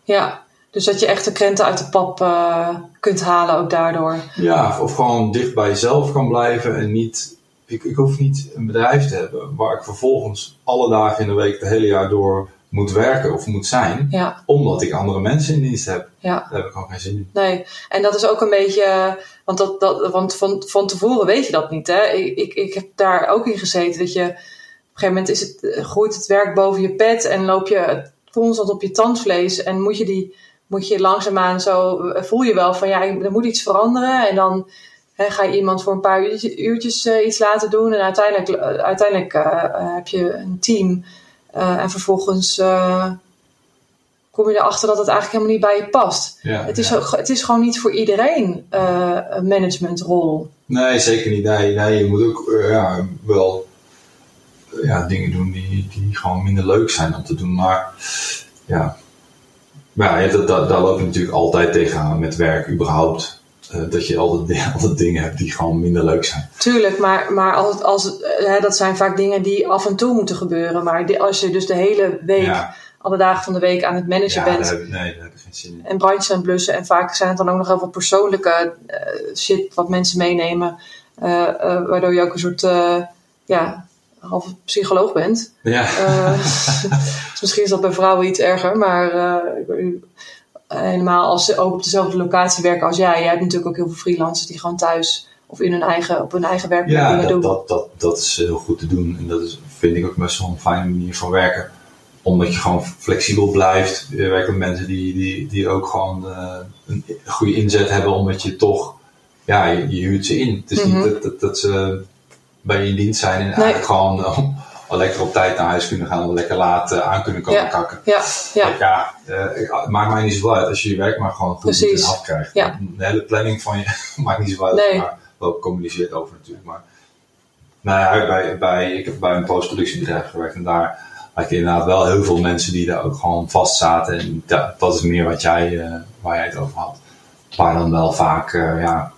Ja. Dus dat je echt de krenten uit de pap uh, kunt halen ook daardoor. Ja, of gewoon dicht bij jezelf kan blijven en niet. Ik, ik hoef niet een bedrijf te hebben waar ik vervolgens alle dagen in de week, het hele jaar door moet werken of moet zijn, ja. omdat ik andere mensen in dienst heb. Ja. Daar heb ik gewoon geen zin in. Nee, en dat is ook een beetje, want, dat, dat, want van, van tevoren weet je dat niet. Hè? Ik, ik, ik heb daar ook in gezeten dat je op een gegeven moment is het, groeit het werk boven je pet en loop je constant op je tandvlees en moet je die moet je langzaamaan zo, voel je wel van ja, er moet iets veranderen. En dan hè, ga je iemand voor een paar uurtjes, uurtjes uh, iets laten doen. En uiteindelijk, uh, uiteindelijk heb je een team. en vervolgens kom je erachter dat het eigenlijk helemaal niet bij je past. Ja, het, is ja. ook, het is gewoon niet voor iedereen een managementrol. Nee, zeker niet. Nee, nee je moet ook ja, wel ja, dingen doen die, die gewoon minder leuk zijn om te doen. Maar ja, maar ja, dat, dat, daar loop je natuurlijk altijd tegenaan met werk überhaupt. Uh, dat je altijd, altijd dingen hebt die gewoon minder leuk zijn. Tuurlijk, maar, maar als, als, hè, dat zijn vaak dingen die af en toe moeten gebeuren. Maar die, als je dus de hele week, Ja. alle dagen van de week aan het managen Ja, bent. daar heb, nee, daar heb ik geen zin in. en brandjes aan het blussen. En vaak zijn het dan ook nog heel veel persoonlijke eh, shit wat mensen meenemen. eh, eh, waardoor je ook een soort eh, ja, half psycholoog bent. Ja, Eh, dus misschien is dat bij vrouwen iets erger, maar eh, helemaal als ze ook op dezelfde locatie werken als jij. Jij hebt natuurlijk ook heel veel freelancers die gewoon thuis of in hun eigen, op hun eigen werkplek ja dingen dat, doen. dat, dat, dat is heel goed te doen. En dat is, vind ik ook best wel een fijne manier van werken. Omdat je gewoon flexibel blijft. Je werkt met mensen die, die, die ook gewoon eh, een goede inzet hebben. Omdat je toch, ja, je, je huurt ze in. Het is Mhm. niet dat, dat, dat ze bij je in dienst zijn en eigenlijk gewoon eh, al lekker op tijd naar huis kunnen gaan. Of lekker laat eh, aan kunnen komen Ja. kakken. Ja, ja, ja, eh, het maakt mij niet zoveel uit als je je werk maar gewoon goed Precies. en afkrijgt. Ja. De hele planning van je maakt niet zoveel uit, Nee. maar wel communiceert over natuurlijk. Maar nou ja, bij, bij, ik heb bij een postproductiebedrijf gewerkt en daar had je inderdaad wel heel veel mensen die daar ook gewoon vast zaten. En dat, dat is meer wat jij, waar jij het over had. Waar dan wel vaak, ja,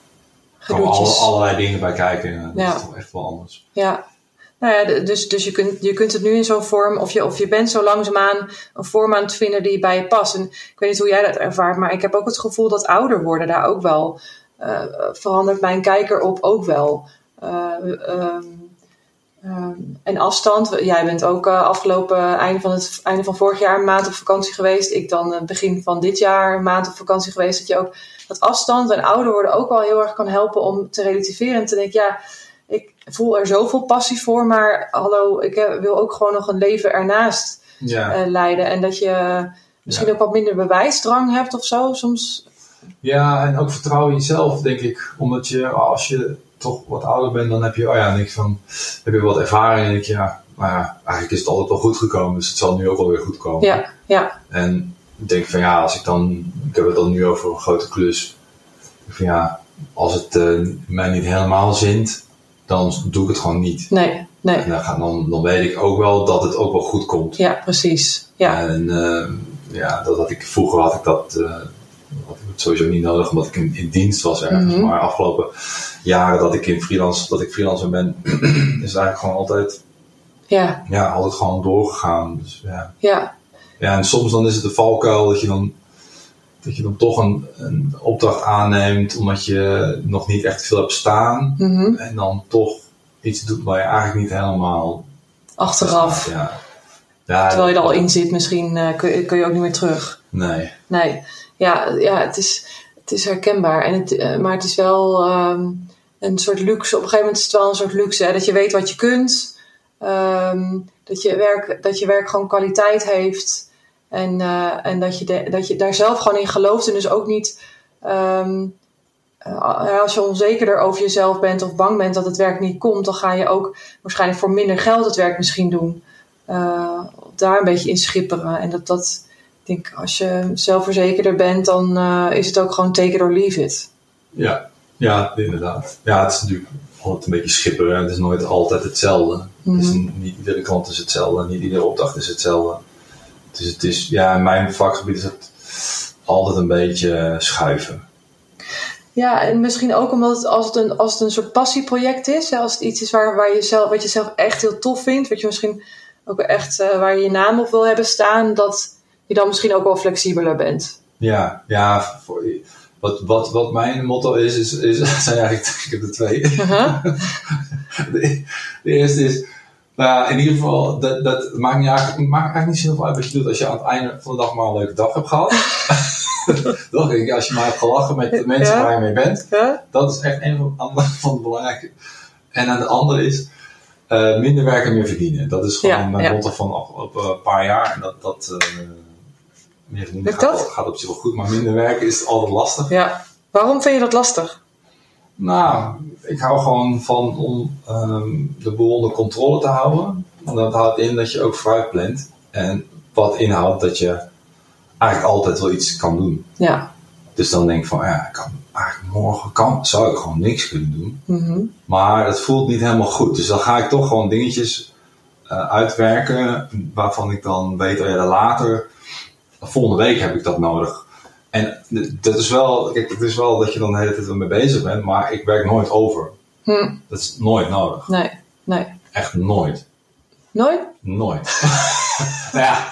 gewoon alle, gedoetjes. allerlei dingen bij kijken. En dat Ja. is toch echt wel anders. Ja. Nou ja, dus, dus je, kunt, je kunt het nu in zo'n vorm, of je, of je bent zo langzaamaan een vorm aan het vinden die bij je past. En ik weet niet hoe jij dat ervaart, maar ik heb ook het gevoel dat ouder worden daar ook wel eh, verandert mijn kijker op ook wel. Ehm, ehm, en afstand. Jij bent ook eh, afgelopen einde van het einde van vorig jaar een maand op vakantie geweest. Ik dan eh, begin van dit jaar een maand op vakantie geweest. Dat je ook dat afstand en ouder worden ook wel heel erg kan helpen om te relativeren en te denken, ja, ik voel er zoveel passie voor, maar hallo, ik eh, wil ook gewoon nog een leven ernaast Ja. leiden. En dat je misschien Ja. ook wat minder bewijsdrang hebt of zo. Soms, Ja, en ook vertrouwen in jezelf, denk ik. Omdat je, als je toch wat ouder bent, dan heb je, oh ja, denk van, heb je wat ervaring. En denk je, ja, maar ja, eigenlijk is het altijd wel goed gekomen. Dus het zal nu ook wel weer goed komen. ja, ja, En ik denk van, ja, als ik dan, ik heb het dan nu over een grote klus. Ik Van ja, als het eh, mij niet helemaal zint, dan doe ik het gewoon niet. nee, nee. En dan, ga, dan, dan weet ik ook wel dat het ook wel goed komt. Ja, precies. Ja, En eh, ja, dat had ik, vroeger had ik dat eh, had ik het sowieso niet nodig, omdat ik in, in dienst was ergens. Mhm. Maar afgelopen jaren dat ik in freelance, dat ik freelancer ben, is het eigenlijk gewoon altijd, ja, ja, altijd gewoon doorgegaan. Dus, ja. ja, ja, en soms dan is het de valkuil dat je dan, dat je dan toch een, een opdracht aanneemt, omdat je nog niet echt veel hebt staan. mhm. En dan toch iets doet waar je eigenlijk niet helemaal achteraf. Ja. ja Terwijl je er al in zit, misschien eh, kun, je- kun je ook niet meer terug. Nee. Nee, ja, ja het, is, het is herkenbaar. En het, eh, maar het is wel ehm, een soort luxe. Op een gegeven moment is het wel een soort luxe. Hè? Dat je weet wat je kunt. Ehm, dat, je werk, dat je werk gewoon kwaliteit heeft. En, eh, en dat, je dat je daar zelf gewoon in gelooft. En dus ook niet... ehm, eh, als je onzekerder over jezelf bent of bang bent dat het werk niet komt... dan ga je ook waarschijnlijk voor minder geld het werk misschien doen. Eh, daar een beetje in schipperen. En dat... dat ik denk, als je zelfverzekerder bent, dan eh, is het ook gewoon take it or leave it. Ja, ja, inderdaad. Ja, het is natuurlijk altijd een beetje schipperen. Het is nooit altijd hetzelfde. Het is Mhm. niet iedere klant is hetzelfde. Niet iedere opdracht is hetzelfde. Dus het is, ja, in mijn vakgebied is het altijd een beetje eh, schuiven. Ja, en misschien ook omdat het, als, het een, als het een soort passieproject is, hè, als het iets is waar, waar je zelf, wat je zelf echt heel tof vindt, wat je misschien ook echt eh, waar je je naam op wil hebben staan, dat je dan misschien ook wel flexibeler bent. Ja, ja voor, wat, wat, wat mijn motto is, is, is zijn eigenlijk ik heb er twee. Uh-huh. de, de eerste is, nou ja, in ieder geval, dat, dat maakt, niet eigenlijk, maakt eigenlijk niet zoveel uit wat je doet als je aan het einde van de dag maar een leuke dag hebt gehad. Toch? Als je maar hebt gelachen met de mensen Ja. waar je mee bent, Ja? dat is echt een van, van de belangrijke. En aan de andere is, eh, minder werken, meer verdienen. Dat is gewoon Ja, mijn motto van de afgelopen paar jaar. En dat, dat eh, meer Lukt gaat, dat? gaat op zich wel goed, maar minder werken is altijd lastig. ja. Waarom vind je dat lastig? Nou, ik hou gewoon van om ehm, de boel onder controle te houden. En dat houdt in dat je ook vooruit plant. En wat inhoudt dat je eigenlijk altijd wel iets kan doen. Ja. Dus dan denk ik van, ja, ik kan, eigenlijk morgen kan, zou ik gewoon niks kunnen doen. Mhm. Maar het voelt niet helemaal goed. Dus dan ga ik toch gewoon dingetjes eh, uitwerken waarvan ik dan weet, oh ja, later, volgende week heb ik dat nodig. En dat is wel, kijk, het is wel dat je dan de hele tijd ermee bezig bent, maar ik werk nooit over. Hm. Dat is nooit nodig. Nee. Nee. Echt nooit. Nooit? Nooit. nou ja,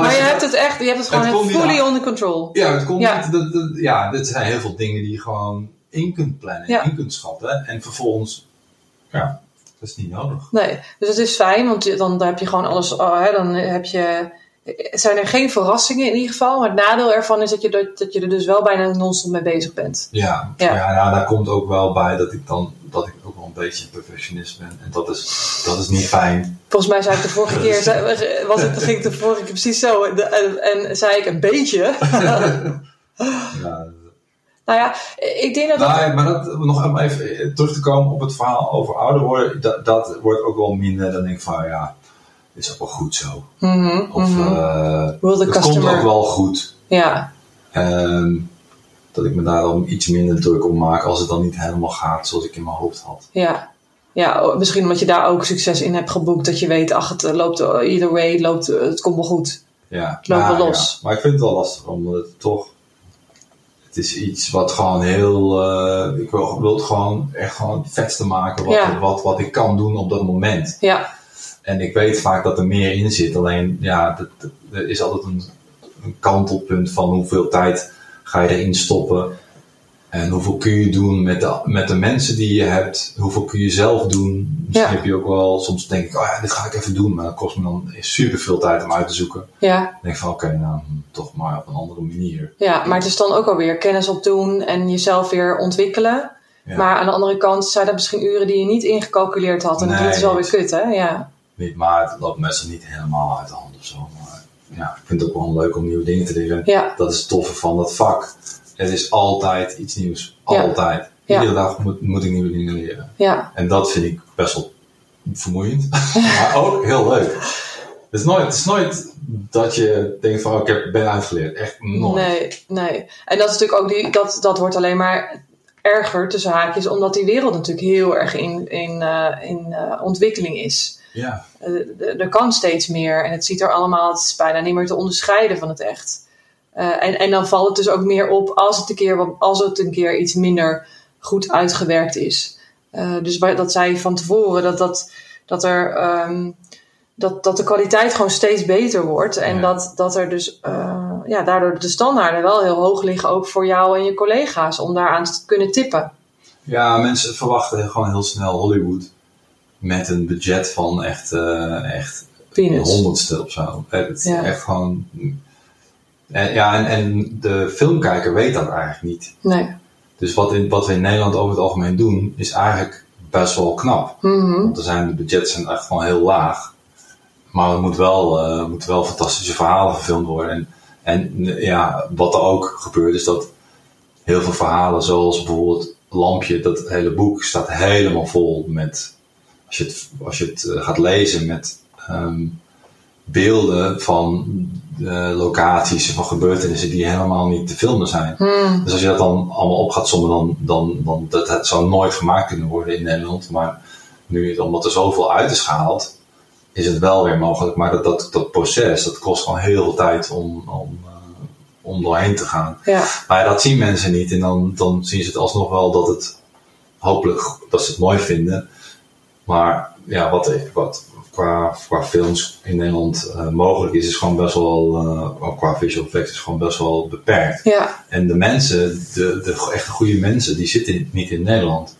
Maar je hebt het echt, je hebt het gewoon Het fully aan. under control. Ja, het komt Ja. niet. Dat, dat, ja, dit zijn heel veel dingen die je gewoon in kunt plannen, Ja. in kunt schatten. En vervolgens, ja, dat is niet nodig. Nee, dus het is fijn, want je- dan heb je gewoon alles. oh, hè, dan heb je. Zijn er geen verrassingen in ieder geval. Maar het nadeel ervan is dat je, dat, dat je er dus wel bijna non-stop mee bezig bent. Ja, Ja. ja nou, daar komt ook wel bij dat ik dan dat ik ook wel een beetje een perfectionist ben. En dat is, dat is niet fijn. Volgens mij zei ik de vorige keer, zei- was het, ging de vorige keer precies zo. De- en, en zei ik een beetje. Ja, nou ja, ik denk dat. Nou, ja, maar dat, nog even terug te komen op het verhaal over ouder worden, dat, dat wordt ook wel minder. Dan denk ik van ja, is ook wel goed zo. Mhm, Of mhm. eh, het komt customer- ook wel goed. Ja, Ehm, dat ik me daar dan iets minder druk om maak als het dan niet helemaal gaat zoals ik in mijn hoofd had. ja. Ja, oh, misschien omdat je daar ook succes in hebt geboekt. Dat je weet, ach, het eh, loopt uh, either way, loopt, het komt wel goed. Ja, Het loopt ja, wel los. ja. Maar ik vind het wel lastig, omdat het toch... Het is iets wat gewoon heel... eh, ik wil, wil het gewoon echt gewoon het vetste maken wat, Ja. wat, wat ik kan doen op dat moment. Ja, En ik weet vaak dat er meer in zit. Alleen, ja, dat, dat- er is altijd een, een kantelpunt van hoeveel tijd ga je erin stoppen. En hoeveel kun je doen met de, met de mensen die je hebt. Hoeveel kun je zelf doen. Misschien Ja. heb je ook wel, soms denk ik, oh ja, dit ga ik even doen. Maar dat kost me dan super veel tijd om uit te zoeken. ja, Dan denk ik van, oké, nou, hm, toch maar op een andere manier. ja, maar het is dan ook alweer kennis opdoen en jezelf weer ontwikkelen. Ja. Maar aan de andere kant zijn er misschien uren die je niet ingecalculeerd had. En Nee, dat is wel weer kut, hè? Ja, Niet, maar het loopt meestal niet helemaal uit de hand of zo. Maar ja, ik vind het ook wel leuk om nieuwe dingen te leren. ja, Dat is het toffe van dat vak. Er is altijd iets nieuws. Altijd. Ja. Iedere dag moet, moet ik nieuwe dingen leren. ja. En dat vind ik best wel vermoeiend. maar ook heel leuk. Het is, nooit, het is nooit dat je denkt van, oh, ik heb, ben uitgeleerd. Echt nooit. Nee, nee. En dat is natuurlijk ook die, dat, dat wordt alleen maar erger tussen haakjes, omdat die wereld natuurlijk heel erg in, in, eh, in eh, ontwikkeling is. Ja. Eh, er kan steeds meer en het ziet er allemaal, het is bijna niet meer te onderscheiden van het echt. En, en dan valt het dus ook meer op als het een keer, als het een keer iets minder goed uitgewerkt is. Dus dat zei je van tevoren, dat, dat, dat, er, ehm, dat, dat de kwaliteit gewoon steeds beter wordt. En Ja. dat, dat er dus eh, ja, daardoor de standaarden wel heel hoog liggen, ook voor jou en je collega's, om daaraan te kunnen tippen. ja, mensen verwachten gewoon heel snel Hollywood. Met een budget van echt, eh, echt een honderdste of zo. Het Ja. echt gewoon... En, ja, en, en de filmkijker weet dat eigenlijk niet. Nee. Dus wat, in, wat we in Nederland over het algemeen doen, is eigenlijk best wel knap. Mhm. Want er zijn, de budgets zijn echt gewoon heel laag. Maar er moet wel, eh, er moeten wel fantastische verhalen verfilmd worden. En, en eh, ja, wat er ook gebeurt, is dat heel veel verhalen, zoals bijvoorbeeld Lampje, dat hele boek staat helemaal vol met, als je het, als je het eh, gaat lezen, met ehm, beelden van eh, locaties, van gebeurtenissen die helemaal niet te filmen zijn. Hmm. Dus als je dat dan allemaal op gaat sommen, dan, dan, dan dat het zou nooit gemaakt kunnen worden in Nederland. Maar nu, omdat er zoveel uit is gehaald, is het wel weer mogelijk. Maar dat, dat, dat proces, dat kost gewoon heel veel tijd om, om, eh, om doorheen te gaan. Ja. Maar dat zien mensen niet. En dan, dan zien ze het alsnog wel dat het, hopelijk, dat ze het mooi vinden. Maar ja, wat, wat qua, qua films in Nederland uh, mogelijk is, is gewoon best wel, uh, qua visual effects, is gewoon best wel beperkt. Ja. En de mensen, de, de echt goede mensen, die zitten niet in Nederland.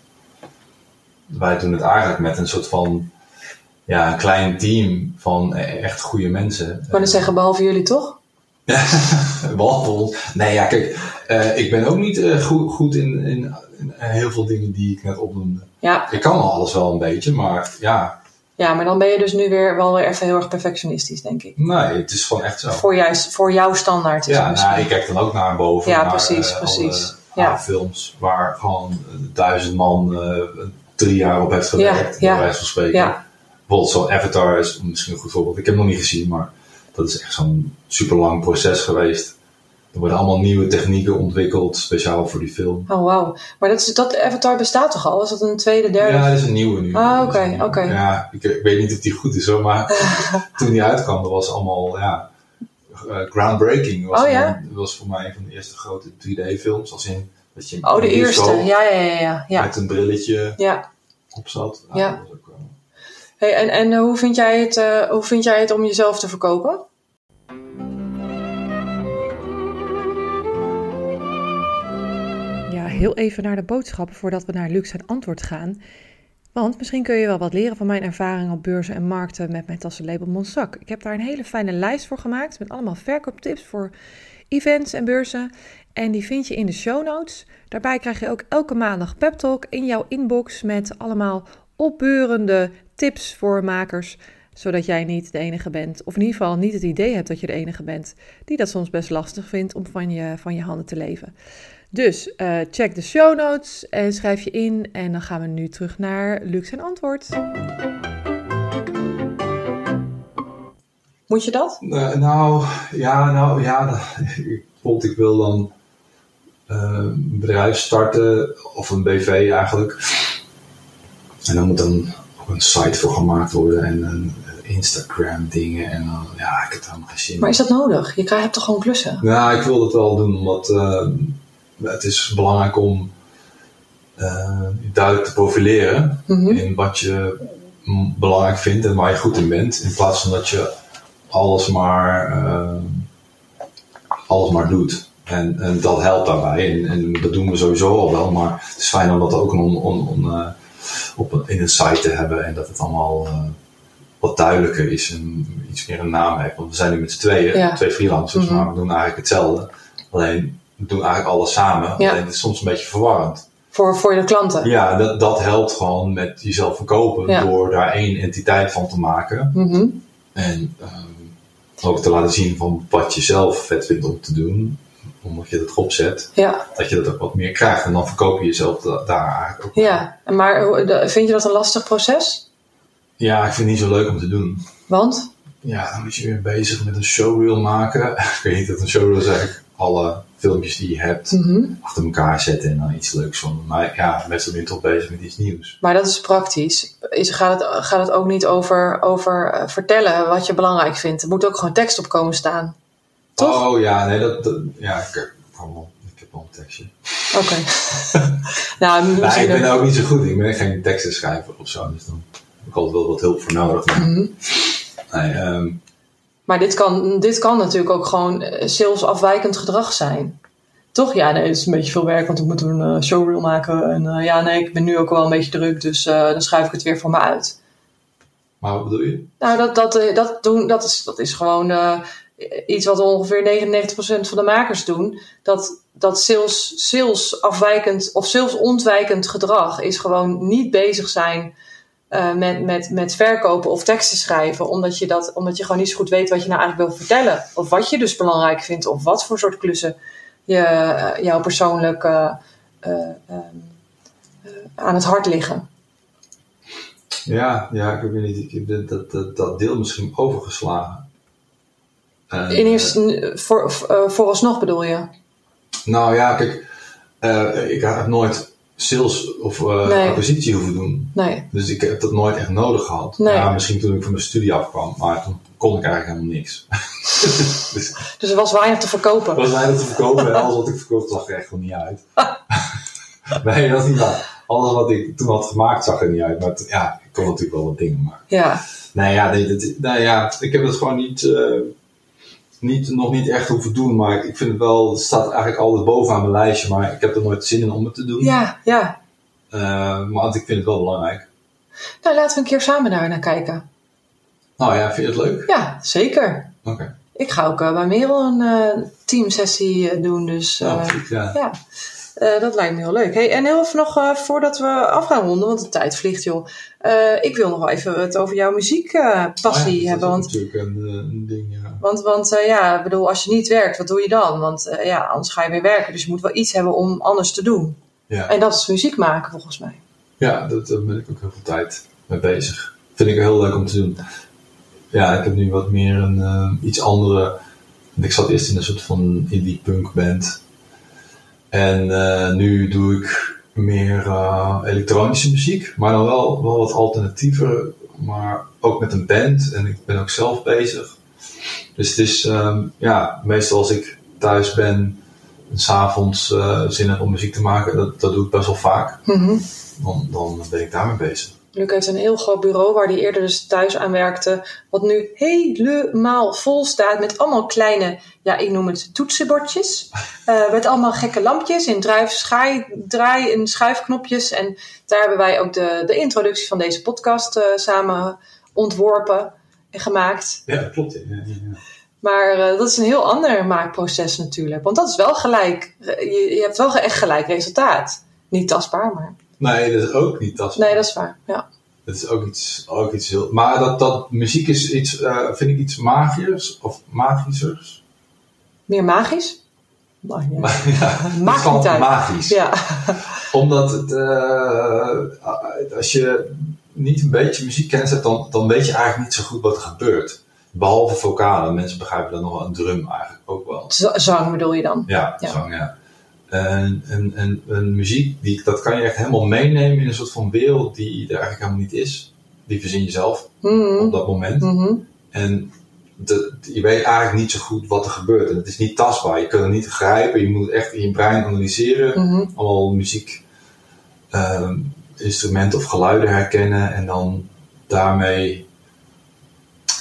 Wij doen het eigenlijk met een soort van ja, een klein team van echt goede mensen. Maar dan zeggen behalve jullie toch? behalve ons. Nee, ja, kijk, uh, ik ben ook niet uh, goed, goed in, in, in, heel veel dingen die ik net opnoemde. Ja. Ik kan al alles wel een beetje, maar ja. Ja, maar dan ben je dus nu weer wel weer even heel erg perfectionistisch, denk ik. Nee, het is gewoon echt zo. Voor, juist, voor jouw standaard. Is ja, nou, ik kijk dan ook naar boven. Ja, naar, precies, uh, precies. Alle, ja. films waar gewoon duizend man drie jaar op heeft gewerkt, ja, bij wijze van spreken. Ja. Bijvoorbeeld zo'n Avatar is misschien een goed voorbeeld. Ik heb hem nog niet gezien, maar dat is echt zo'n super lang proces geweest. Er worden allemaal nieuwe technieken ontwikkeld, speciaal voor die film. Oh, wauw. Maar dat, is, dat Avatar bestaat toch al? Is dat een tweede, derde? Ja, dat is een nieuwe nu. Ah, oké, oké. Ja, ik, ik weet niet of die goed is hoor, maar toen die uitkwam, dat was allemaal, ja, eh, groundbreaking. Was Oh, ja? een- was voor mij een van de eerste grote 3D-films. Als in, dat je Oh, de eerste. Ja, ja, ja. ja. Met een brilletje ja. op zat. Ja. dat was ook wel- Hey, en en eh, hoe, vind jij het, eh, hoe vind jij het om jezelf te verkopen? Ja, heel even naar de boodschappen voordat we naar Luc zijn antwoord gaan. Want misschien kun je wel wat leren van mijn ervaring op beurzen en markten met mijn tassenlabel Monsac. Ik heb daar een hele fijne lijst voor gemaakt met allemaal verkooptips voor events en beurzen. En die vind je in de show notes. Daarbij krijg je ook elke maandag Pep Talk in jouw inbox met allemaal opbeurende tips voor makers. Zodat jij niet de enige bent, of in ieder geval niet het idee hebt dat je de enige bent, die dat soms best lastig vindt om van je, van je handen te leven. Dus eh, check de show notes en schrijf je in. En dan gaan we nu terug naar Luc zijn antwoord. Moet je dat? Eh, nou, ja, nou, ja. dat- ik- Bijvoorbeeld, ik wil dan eh, een bedrijf starten, of een BV eigenlijk. En dan moet dan een site voor gemaakt worden en een Instagram dingen. En dan, ja, ik heb daar helemaal geen zin in. Maar is dat nodig? Je krijgt hebt toch gewoon klussen? Nou, ik wil dat wel doen, omdat eh, het is belangrijk om eh, je duidelijk te profileren Mhm. in wat je belangrijk vindt en waar je goed in bent. In plaats van dat je alles maar, eh, alles maar doet. En, en dat helpt daarbij. En, en dat doen we sowieso al wel, maar het is fijn om dat ook on, on, on, eh, op, een- in een site te hebben en dat het allemaal eh, wat duidelijker is en iets meer een naam heeft. Want we zijn nu met z'n tweeën, Ja. twee freelancers, Mhm. maar we doen eigenlijk hetzelfde. Alleen, we doen eigenlijk alles samen. Ja. Alleen het is soms een beetje verwarrend. Voor, voor je klanten? Ja, dat, dat helpt gewoon met jezelf verkopen Ja. door daar één entiteit van te maken. Mhm. En ehm, ook te laten zien van wat je zelf vet vindt om te doen. Omdat je dat erop zet, Ja, dat je dat ook wat meer krijgt. En dan verkoop je jezelf da- daar eigenlijk ook. ja. Maar de- vind je dat een lastig proces? Ja, ik vind het niet zo leuk om te doen. Want? Ja, dan moet je weer bezig met een showreel maken. ik weet niet dat een showreel is eigenlijk alle filmpjes die je hebt Mhm. achter elkaar zetten en dan iets leuks van. Maar ja, mensen zijn nu toch bezig met iets nieuws. Maar dat is praktisch. Is, gaat, het, gaat het ook niet over, over eh, vertellen wat je belangrijk vindt? Er moet ook gewoon tekst op komen staan. Toch? Oh ja, nee, dat, dat ja, ik, ik, ik heb wel een tekstje. Oké. nou, Nou, ik ben ook niet zo goed. Ik ben geen tekstenschrijver of zo. Dus dan heb ik altijd wel wat hulp voor nodig. Maar, Mhm. nee, ehm, Maar dit kan, dit kan natuurlijk ook gewoon eh, salesafwijkend gedrag zijn. Toch? Ja, nee, het is een beetje veel werk, want we moeten een eh, showreel maken. En eh, ja, nee, ik ben nu ook wel een beetje druk, dus dan schrijf ik het weer voor me uit. maar wat bedoel je? Nou, dat, dat, dat, doen, dat, is, dat is gewoon iets wat ongeveer 99% van de makers doen. Dat, dat sales, afwijkend of sales ontwijkend gedrag is gewoon niet bezig zijn eh, met, met, met verkopen of teksten schrijven. Omdat je, dat, omdat je gewoon niet zo goed weet wat je nou eigenlijk wil vertellen. Of wat je dus belangrijk vindt. Of wat voor soort klussen je, eh, jou persoonlijk eh, eh, ehm, eh, aan het hart liggen. Ja, ja, ik weet niet. Ik heb dat, dat, dat deel misschien overgeslagen. En, In eerste, voor, voor, vooralsnog bedoel je? Nou ja, kijk. eh, ik heb nooit sales of eh, Nee. acquisitie hoeven doen. Nee. Dus ik heb dat nooit echt nodig gehad. Nee. Ja, misschien toen ik van mijn studie afkwam. Maar toen kon ik eigenlijk helemaal niks. dus Dus er was weinig te verkopen. was mij dat te verkopen en alles wat ik verkoopte zag er echt gewoon niet uit. nee, dat is niet waar. Alles wat ik toen had gemaakt zag er niet uit. Maar ja, ik kan natuurlijk wel wat dingen, maar... Ja, Nee, ja, nee, dat, nou ja, ik heb het gewoon niet, eh, niet, nog niet echt hoeven doen, maar ik vind het wel, het staat eigenlijk altijd bovenaan mijn lijstje, maar ik heb er nooit zin in om het te doen. ja, ja. Eh, maar ik vind het wel belangrijk. Nou, laten we een keer samen daar naar kijken. Nou ja, vind je het leuk? Ja, zeker. Oké. Ik ga ook eh, bij Merel een eh, teamsessie doen, dus Nou, goed, ja. ja. Eh, dat lijkt me heel leuk. Hey, en heel even nog eh, voordat we af gaan ronden, want de tijd vliegt joh. Eh, ik wil nog wel even het over jouw muziekpassie Oh ja, hebben. Dat Want natuurlijk een, een ding, ja. Want, want ja, ik bedoel, als je niet werkt, wat doe je dan? Want ja, anders ga je weer werken. Dus je moet wel iets hebben om anders te doen. Ja, En dat is muziek maken, volgens mij. ja dat, daar ben ik ook heel veel tijd mee bezig. Vind ik heel leuk om te doen. Ja, ik heb nu wat meer een iets andere. Ik zat eerst in een soort van indie punk band. En eh, nu doe ik meer eh, elektronische muziek, maar dan wel, wel wat alternatiever, maar ook met een band en ik ben ook zelf bezig. Dus het is, ehm, ja, meestal als ik thuis ben en s'avonds uh, zin heb om muziek te maken, dat, dat doe ik best wel vaak. Dan, dan ben ik daarmee bezig. Luc heeft een heel groot bureau waar hij eerder dus thuis aan werkte. Wat nu helemaal vol staat met allemaal kleine, ja ik noem het toetsenbordjes. Eh, met allemaal gekke lampjes in schaai, draai en schuifknopjes. En daar hebben wij ook de, de introductie van deze podcast eh, samen ontworpen en gemaakt. Ja, dat klopt. Ja, ja, ja. Maar uh, dat is een heel ander maakproces natuurlijk. Want dat is wel gelijk. Je, je hebt wel echt gelijk resultaat. Niet tastbaar, maar. Nee, dat is ook niet tastbaar. Nee, dat is waar. Ja. Dat is ook iets, ook iets heel. Maar dat, dat muziek is iets, uh, vind ik iets magiërs of magischers. Meer magisch? Oh, ja. ja, Maakt niet uit. magisch. Ja. Omdat het, uh, als je niet een beetje muziek kent, dan, dan weet je eigenlijk niet zo goed wat er gebeurt. Behalve vocalen. Mensen begrijpen dan nog wel een drum eigenlijk ook wel. Z zang bedoel je dan? Ja, ja. zang, ja. En, en, en, en, muziek, die, dat kan je echt helemaal meenemen in een soort van wereld die er eigenlijk helemaal niet is. Die verzin je zelf mm -hmm. op dat moment. Mm -hmm. En de, je weet eigenlijk niet zo goed wat er gebeurt. En het is niet tastbaar. Je kunt het niet grijpen. Je moet het echt in je brein analyseren. Mm -hmm. Allemaal muziek, uh, instrumenten of geluiden herkennen. En dan daarmee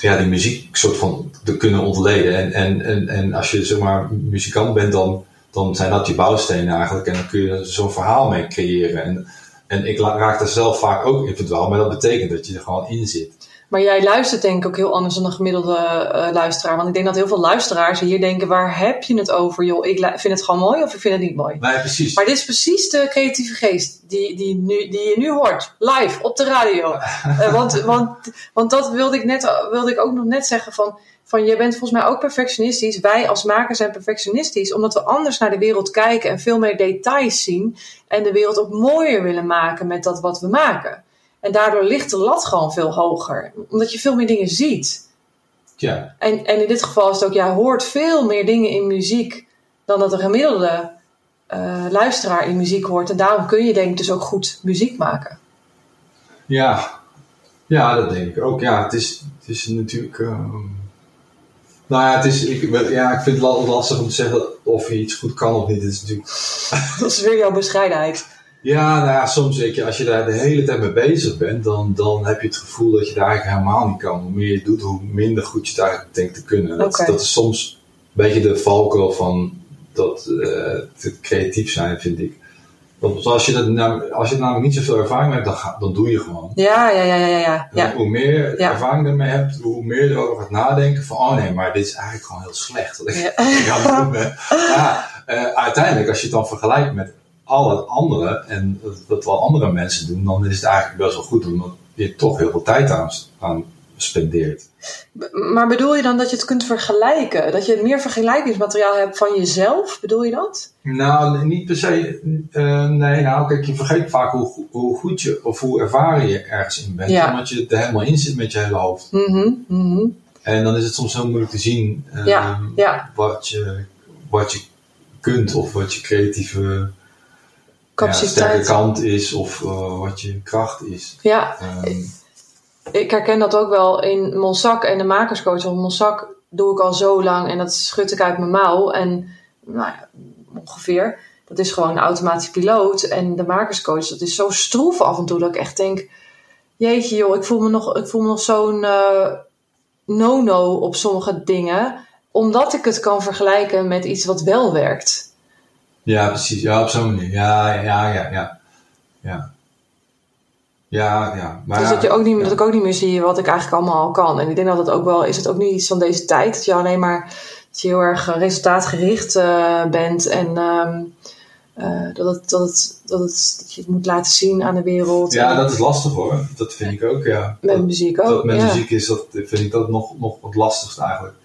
ja, die muziek soort van te kunnen ontleden. En, en, en, en als je zeg maar muzikant bent, dan, dan zijn dat je bouwstenen eigenlijk. En dan kun je zo'n verhaal mee creëren. En, en ik raak daar zelf vaak ook in verdwaald. Maar dat betekent dat je er gewoon in zit. Maar jij luistert denk ik ook heel anders dan een gemiddelde uh, luisteraar. Want ik denk dat heel veel luisteraars hier denken, waar heb je het over? Joh, ik vind het gewoon mooi of ik vind het niet mooi. Nee, precies. Maar dit is precies de creatieve geest die, die, nu, die je nu hoort. Live, op de radio. uh, want, want, want dat wilde ik, net, wilde ik ook nog net zeggen van... Van je bent volgens mij ook perfectionistisch. Wij als makers zijn perfectionistisch. Omdat we anders naar de wereld kijken en veel meer details zien. En de wereld ook mooier willen maken met dat wat we maken. En daardoor ligt de lat gewoon veel hoger. Omdat je veel meer dingen ziet. Ja. En, en in dit geval is het ook, ja, hoort veel meer dingen in muziek dan dat een gemiddelde uh, luisteraar in muziek hoort. En daarom kun je denk ik dus ook goed muziek maken. Ja, ja dat denk ik ook. Ja, het is, het is natuurlijk... Uh... Nou ja, het is, ik, ja, ik vind het lastig om te zeggen of je iets goed kan of niet. Het is natuurlijk... dat is weer jouw bescheidenheid. Ja, nou ja, soms weet je, als je daar de hele tijd mee bezig bent, dan, dan heb je het gevoel dat je daar eigenlijk helemaal niet kan. Hoe meer je doet, hoe minder goed je het eigenlijk denkt te kunnen. Dat, okay. dat is soms een beetje de valkuil van dat uh, te creatief zijn, vind ik. Want als je, dat nou, als je namelijk niet zoveel ervaring hebt, dan, ga, dan doe je gewoon. Ja, ja, ja, ja. ja, ja. Hoe meer ja. ervaring je ermee hebt, hoe meer je erover gaat nadenken van, oh nee, maar dit is eigenlijk gewoon heel slecht. Wat ik, ja. ik aan het doen ben. Ja, uh, uiteindelijk, als je het dan vergelijkt met al het andere en wat wel andere mensen doen, dan is het eigenlijk best wel goed omdat je toch heel veel tijd aan, aan spendeert. Maar bedoel je dan dat je het kunt vergelijken? Dat je meer vergelijkingsmateriaal hebt van jezelf? Bedoel je dat? Nou, niet per se. Uh, nee, nou, kijk, je vergeet vaak hoe, hoe goed je of hoe ervaren je ergens in bent. Ja. Omdat je er helemaal in zit met je hele hoofd. Mm -hmm, mm -hmm. En dan is het soms heel moeilijk te zien uh, ja, ja. Wat, je, wat je kunt of wat je creatieve ja, sterke kant is of uh, wat je kracht is. Ja, um, ik herken dat ook wel in Monsac en de makerscoach. Want Monsac doe ik al zo lang en dat schud ik uit mijn mouw. En nou ja, ongeveer. Dat is gewoon een automatische piloot. En de makerscoach, dat is zo stroef af en toe dat ik echt denk... jeetje joh, ik voel me nog, ik voel me nog zo'n eh, no-no op sommige dingen. Omdat ik het kan vergelijken met iets wat wel werkt. Ja, precies. Ja, op zo'n manier. Ja, ja, ja, ja. Ja, ja. ja. Maar dus dat, je ook niet, ja. dat ik ook niet meer zie wat ik eigenlijk allemaal al kan. En ik denk dat het ook wel, is het ook niet iets van deze tijd. Dat je alleen maar, dat je heel erg eh, resultaatgericht eh, bent. En eh, dat, het, dat, het, dat, het, dat je het moet laten zien aan de wereld. Ja, En dat is lastig hoor. Dat vind ik ook, ja. met Dat- muziek dat ook. met ja. muziek is, dat vind ik dat nog, nog wat lastigst eigenlijk.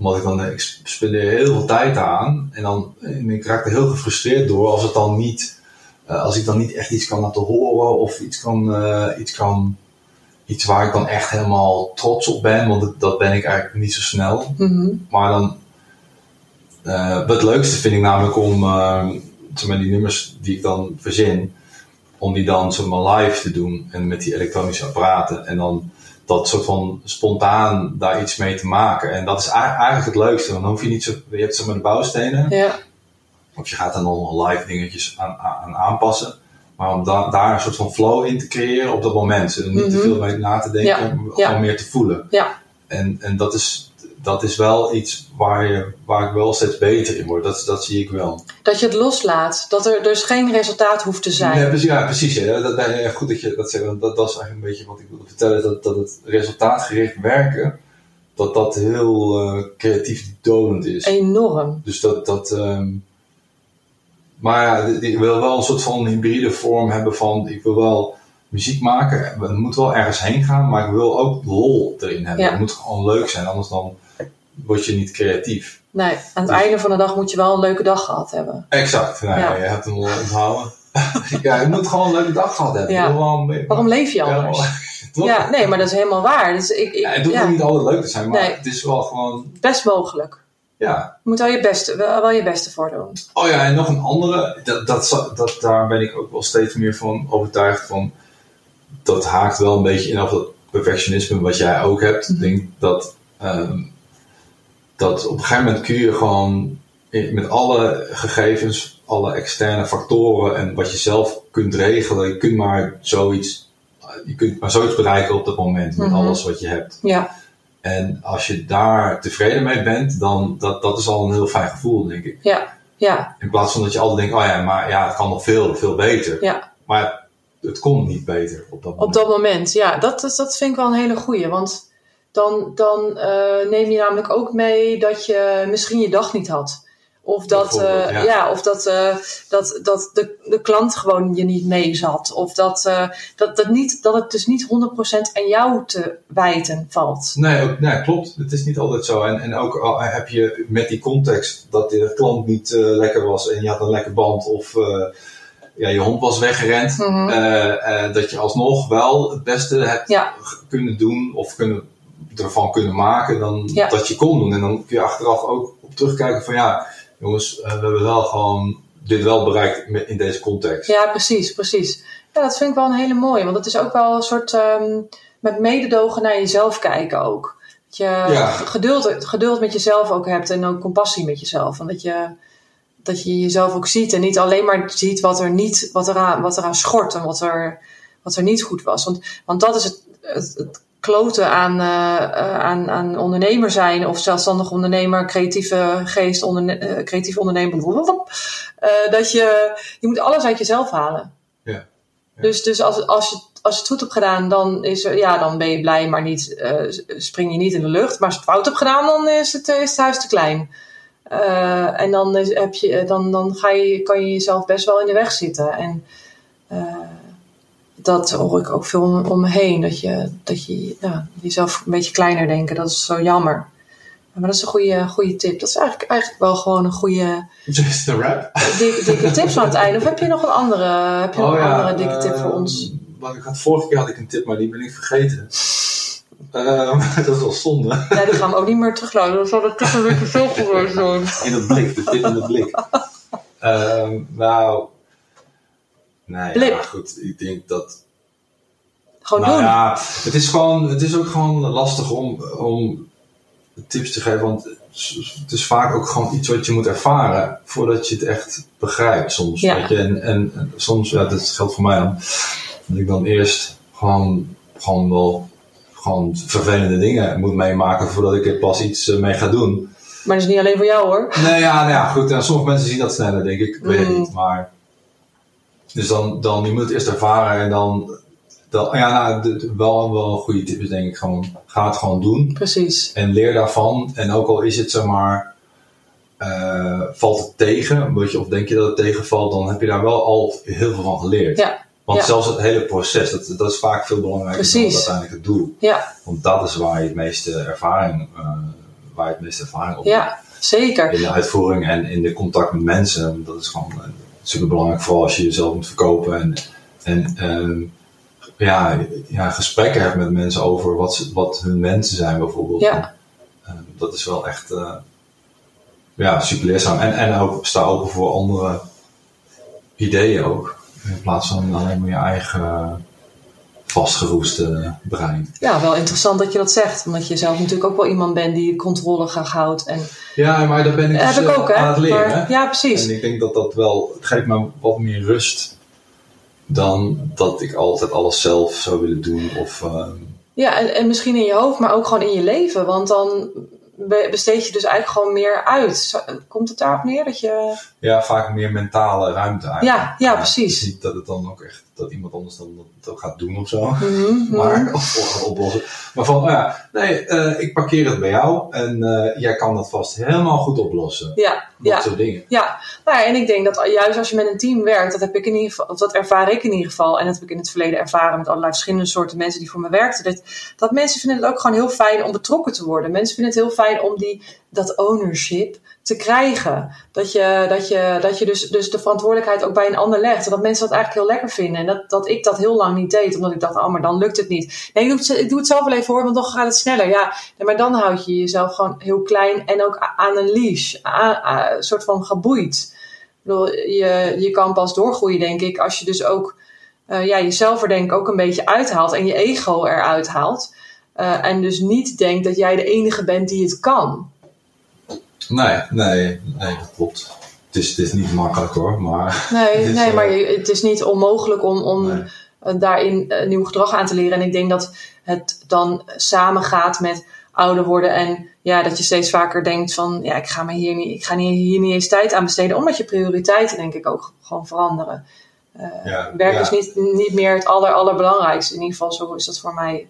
Omdat ik dan, ik spendeer heel veel tijd aan en dan en ik raak er heel gefrustreerd door als het dan niet, eh, als ik dan niet echt iets kan laten horen of iets kan, eh, iets kan, iets waar ik dan echt helemaal trots op ben, want dat, dat ben ik eigenlijk niet zo snel. Mhm. Maar dan, eh, het leukste vind ik namelijk om, eh, zeg maar, die nummers die ik dan verzin, om die dan zeg maar, live te doen en met die elektronische apparaten. En dan dat soort van spontaan daar iets mee te maken. En dat is eigenlijk het leukste, want dan hoef je niet zo, je hebt zeg maar de bouwstenen, ja. of je gaat er dan live dingetjes aan, aan aanpassen. Maar om da- daar een soort van flow in te creëren op dat moment. Er niet te Mhm. veel mee na te denken, maar ja. gewoon meer te voelen. Ja. En, en dat, is, dat is wel iets waar, je, waar ik wel steeds beter in word. Dat, dat zie ik wel. Dat je het loslaat. Dat er dus geen resultaat hoeft te zijn. Ja, precies. Ja, precies ja. Dat, goed dat je dat zegt. want Dat, dat is eigenlijk een beetje wat ik wilde vertellen. Dat, dat het resultaatgericht werken, dat dat heel eh, creatief donend is. Enorm. Dus dat. dat ehm, maar ja, ik wil wel een soort van hybride vorm hebben van. Ik wil wel muziek maken. Het moet wel ergens heen gaan, maar ik wil ook lol erin hebben. Ja. Het moet gewoon leuk zijn, anders dan word je niet creatief. Nee, aan het Dus- einde van de dag moet je wel een leuke dag gehad hebben. Exact. Nou, ja. Je hebt hem al onthouden. ja, je moet gewoon een leuke dag gehad hebben. Ja. Beetje- Waarom leef je anders? Ja, nee, maar dat is helemaal waar. Dus ik, ik, Ja, het hoeft ja, niet altijd leuk te zijn, maar Nee. het is wel gewoon, best mogelijk. ja. Je moet wel je beste, wel, wel je beste voor doen. Oh ja, en nog een andere, dat, dat, dat, daar ben ik ook wel steeds meer van overtuigd van. Dat haakt wel een beetje in op dat perfectionisme wat jij ook hebt. Mhm. Ik denk dat, ehm, dat op een gegeven moment kun je gewoon met alle gegevens, alle externe factoren en wat je zelf kunt regelen, je kunt maar zoiets, je kunt maar zoiets bereiken op dat moment met Mhm. alles wat je hebt. Ja, En als je daar tevreden mee bent, dan dat, dat is al een heel fijn gevoel, denk ik. ja, ja, In plaats van dat je altijd denkt, oh ja, maar ja, het kan nog veel, veel beter. ja. Maar het komt niet beter op dat moment. Op dat moment, ja, dat, dat vind ik wel een hele goeie. Want dan, dan eh, neem je namelijk ook mee dat je misschien je dag niet had. Of dat, eh, ja. ja. of dat, eh, dat, dat de, de klant gewoon je niet mee zat. Of dat, dat, dat, niet, dat het dus niet 100% aan jou te wijten valt. Nee, ook, nee, klopt. Het is niet altijd zo. En, en ook al heb je met die context dat de klant niet lekker was en je had een lekker band of ja, je hond was weggerend, Mhm. dat je alsnog wel het beste hebt Ja. kunnen doen of kunnen, ervan kunnen maken dan Ja. dat je kon doen. En dan kun je achteraf ook op terugkijken van ja, jongens, eh, we hebben wel gewoon dit wel bereikt in deze context. Ja, precies, precies. Ja, dat vind ik wel een hele mooie. Want het is ook wel een soort ehm, met mededogen naar jezelf kijken ook. Dat je Ja. geduld, geduld met jezelf ook hebt en ook compassie met jezelf. En dat je, dat je jezelf ook ziet en niet alleen maar ziet wat er niet, wat eraan, wat eraan schort en wat er, wat er niet goed was. Want, want dat is het, het, het kloten aan, eh, eh, aan, aan ondernemer zijn of zelfstandig ondernemer, creatieve geest, onderne, eh, creatief ondernemer. Dat je, je moet alles uit jezelf halen. Ja. Ja. Dus, dus als, als, je, als je het goed hebt gedaan, dan, is er, ja, dan ben je blij, maar niet, spring je niet in de lucht. Maar als je het fout hebt gedaan, dan is het, is het huis te klein. En dan, is, heb je, dan, dan ga je, kan je jezelf best wel in de weg zitten. En dat hoor ik ook veel om, om me heen. Dat je, dat je ja, jezelf een beetje kleiner denken. Dat is zo jammer. Maar dat is een goede, goede tip. Dat is eigenlijk, eigenlijk wel gewoon een goede Just a rap. dikke, dikke tips aan het einde. Of heb je nog een andere, heb je nog een andere dikke tip voor eh, ons? Ik had, vorige keer had ik een tip, maar die ben ik vergeten. Eh, dat is wel zonde. Nee, die gaan we ook niet meer terugluiden. Dan zal de tip een beetje veel geworden zijn. In het blik, de tip in het blik. Ehm, nou, nee, ja, goed. Ik denk dat. Gewoon nou doen. ja, het is gewoon, het is ook gewoon lastig om, om tips te geven, want het is vaak ook gewoon iets wat je moet ervaren voordat je het echt begrijpt soms. Ja. Weet je? En, en, en soms, ja, dat geldt voor mij dan, dat ik dan eerst gewoon gewoon wel gewoon vervelende dingen moet meemaken voordat ik er pas iets eh, mee ga doen. Maar dat is niet alleen voor jou hoor. Nee, ja, nou ja goed. En sommige mensen zien dat sneller, denk ik. Ik weet het Mm. niet. Maar. Dus dan, dan, je moet het eerst ervaren en dan. dan ja, nou, wel, wel een goede tip is denk ik gewoon. Ga het gewoon doen. Precies. En leer daarvan. En ook al is het zeg maar. eh, valt het tegen, of denk je dat het tegenvalt, dan heb je daar wel al heel veel van geleerd. Ja. Want Ja. zelfs het hele proces, dat, dat is vaak veel belangrijker dan uiteindelijk het doel. Ja, Want dat is waar je het meeste ervaring, eh, waar je het meeste ervaring op ja, zeker. in de uitvoering en in de contact met mensen. Dat is gewoon eh, super belangrijk, vooral als je jezelf moet verkopen en, en ehm, ja, ja, gesprekken hebt met mensen over wat, ze, wat hun wensen zijn, bijvoorbeeld. Ja. Eh, dat is wel echt eh, ja, super leerzaam. En, en ook sta open voor andere ideeën ook. In plaats van alleen maar je eigen vastgeroeste brein. Ja, wel interessant dat je dat zegt. Omdat je zelf natuurlijk ook wel iemand bent die controle graag houdt. En Ja, maar daar ben ik heb dus, ik eh, ook, hè? aan het leren. Maar- ja, precies. En ik denk dat dat wel, het geeft me wat meer rust dan dat ik altijd alles zelf zou willen doen. Of, ehm, Ja, en, en misschien in je hoofd, maar ook gewoon in je leven. Want dan be- besteed je dus eigenlijk gewoon meer uit. Komt het daarop neer dat je... ja, vaak meer mentale ruimte eigenlijk. Ja, ja, precies. Niet dat het dan ook echt, dat iemand anders dan dat, gaat doen of zo. Mhm, mhm. Maar, of, of gaat oplossen. Maar van, oh ja, nee, eh, ik parkeer het bij jou en eh, jij kan dat vast helemaal goed oplossen. Ja, Dat ja. soort dingen. Ja, nou ja, en ik denk dat juist als je met een team werkt, dat heb ik in ieder geval, of dat ervaar ik in ieder geval, en dat heb ik in het verleden ervaren met allerlei verschillende soorten mensen die voor me werkten, dat, dat mensen vinden het ook gewoon heel fijn om betrokken te worden. Mensen vinden het heel fijn om die, dat ownership te krijgen. Dat je, dat je, dat je dus, dus de verantwoordelijkheid ook bij een ander legt. En dat mensen dat eigenlijk heel lekker vinden. En dat, dat ik dat heel lang niet deed, omdat ik dacht, oh, maar dan lukt het niet. Nee, ik doe het, zelf wel even hoor, want dan gaat het sneller. Ja, maar dan houd je jezelf gewoon heel klein en ook aan een leash. Een soort van geboeid. Ik bedoel, je, je kan pas doorgroeien, denk ik, als je dus ook eh, ja, jezelf er denk ik ook een beetje uithaalt en je ego eruit haalt. Eh, en dus niet denkt dat jij de enige bent die het kan. Nee, nee, nee, dat klopt. Het is, het is niet makkelijk hoor, maar... Nee, Het is, nee eh, maar je- het is niet onmogelijk om, om Nee. eh, daarin eh, nieuw gedrag aan te leren. En ik denk dat het dan samengaat met ouder worden. En ja, dat je steeds vaker denkt van ja, ik ga, me hier, niet, ik ga niet, hier niet eens tijd aan besteden. Omdat je prioriteiten denk ik ook gewoon veranderen. ja, Werk ja. is niet, niet meer het aller, allerbelangrijkste. In ieder geval zo is dat voor mij.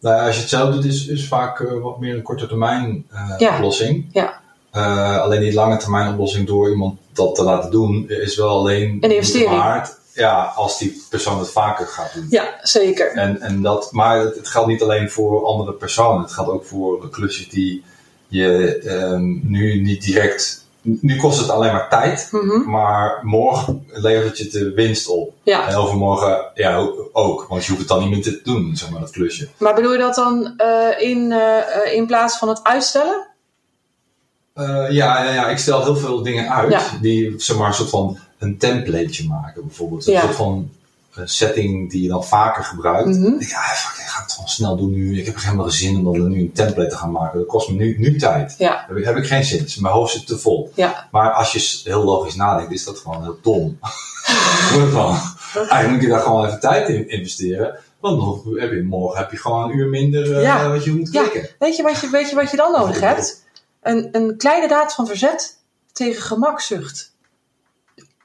Nou, ja, als je het zelf doet, is, is vaak eh, wat meer een korte termijn eh, Ja. oplossing. Ja. Eh, alleen die lange termijn oplossing door iemand dat te laten doen, is wel alleen Een investering. waard ja, als die persoon het vaker gaat doen. Ja, zeker. En, en dat, maar het, het geldt niet alleen voor andere personen, het geldt ook voor klusjes die je ehm, nu niet direct. Nu kost het alleen maar tijd, Mhm. maar morgen levert je de winst op. Ja, En overmorgen ja, ook, want je hoeft het dan niet meer te doen, zeg maar, dat klusje. maar bedoel je dat dan eh, in, eh, in plaats van het uitstellen? Eh, ja, ja, ja, ik stel heel veel dingen uit Ja. die zeg maar, een soort van een templateje maken, bijvoorbeeld. Een Ja. soort van eh, setting die je dan vaker gebruikt. Mhm. Ik Ja, fuck, ik ga het gewoon snel doen nu. Ik heb er helemaal geen zin om dan nu een template te gaan maken. Dat kost me nu, nu tijd. Ja, Heb ik, heb ik geen zin. Dus mijn hoofd zit te vol. ja, Maar als je heel logisch nadenkt, is dat gewoon heel dom. Eigenlijk moet je daar gewoon even tijd in investeren. Want dan heb je, morgen heb je gewoon een uur minder eh, wat je moet Ja. klikken. Weet je wat je, weet je, wat je dan nodig hebt? Een, een kleine daad van verzet tegen gemakzucht.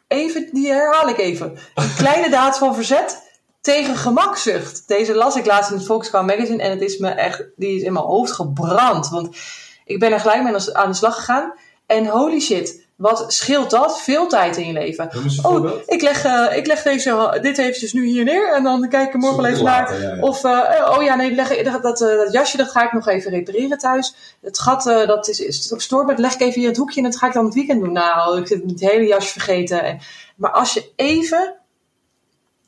Even, die herhaal ik even. Een kleine daad van verzet tegen gemakzucht. Deze las ik laatst in het Volkskrant Magazine en het is me echt, die is in mijn hoofd gebrand. Want ik ben er gelijk mee aan de slag gegaan. En holy shit, wat scheelt dat? Veel tijd in je leven. Oh, ik leg, eh, ik leg deze, dit eventjes nu hier neer en dan kijk ik er morgen wel even naar. Later, ja, ja. Of, eh, oh ja, nee, leg, dat, dat, eh, dat jasje dat ga ik nog even repareren thuis. Het gat dat dat is, is dat leg ik even hier in het hoekje en dat ga ik dan het weekend doen. Nou, ik heb het hele jasje vergeten. En, maar als je even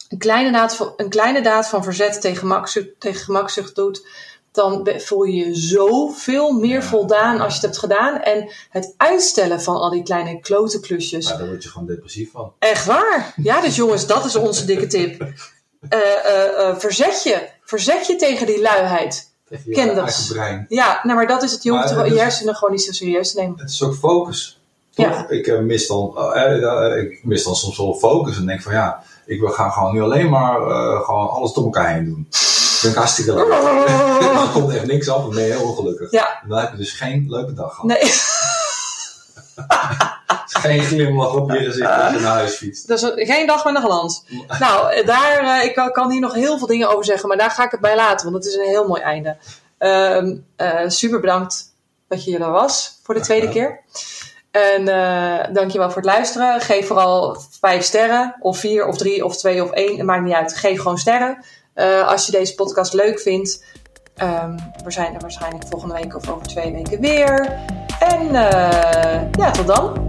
een kleine daad van, een kleine daad van verzet tegen gemakzucht, tegen gemakzucht doet, dan voel je je zoveel meer Ja. voldaan als je het hebt gedaan. En het uitstellen van al die kleine klote klusjes. Ja, daar word je gewoon depressief van. Echt waar? Ja, dus jongens, dat is onze dikke tip. Eh, eh, eh, verzet je. Verzet je tegen die luiheid. Tegen je brein. Ja, nou, maar dat is het. Je hoeft je is- hersenen gewoon niet zo serieus te nemen. Het is ook focus. Toch? Ja. Ik, mis dan, ik mis dan soms wel focus en denk van ja, ik wil gaan gewoon nu alleen maar gewoon alles door elkaar heen doen. Vind ik hartstikke leuk. er komt echt niks af en ben je heel ongelukkig. Ja. En dan heb je dus geen leuke dag gehad. Nee, Geen glimlach op je gezicht als je naar huis fietst. dat is een- geen dag met een glans. Nou, eh, daar, eh, ik kan- kan hier nog heel veel dingen over zeggen, maar daar ga ik het bij laten, want het is een heel mooi einde. Ehm, eh, super bedankt dat je er was voor de tweede keer. En eh dankjewel voor het luisteren. Geef vooral vijf sterren, of vier, of drie, of twee, of één. Het maakt niet uit. Geef gewoon sterren. Eh, als je deze podcast leuk vindt. Ehm, we zijn er waarschijnlijk volgende week of over twee weken weer. En eh, ja, tot dan.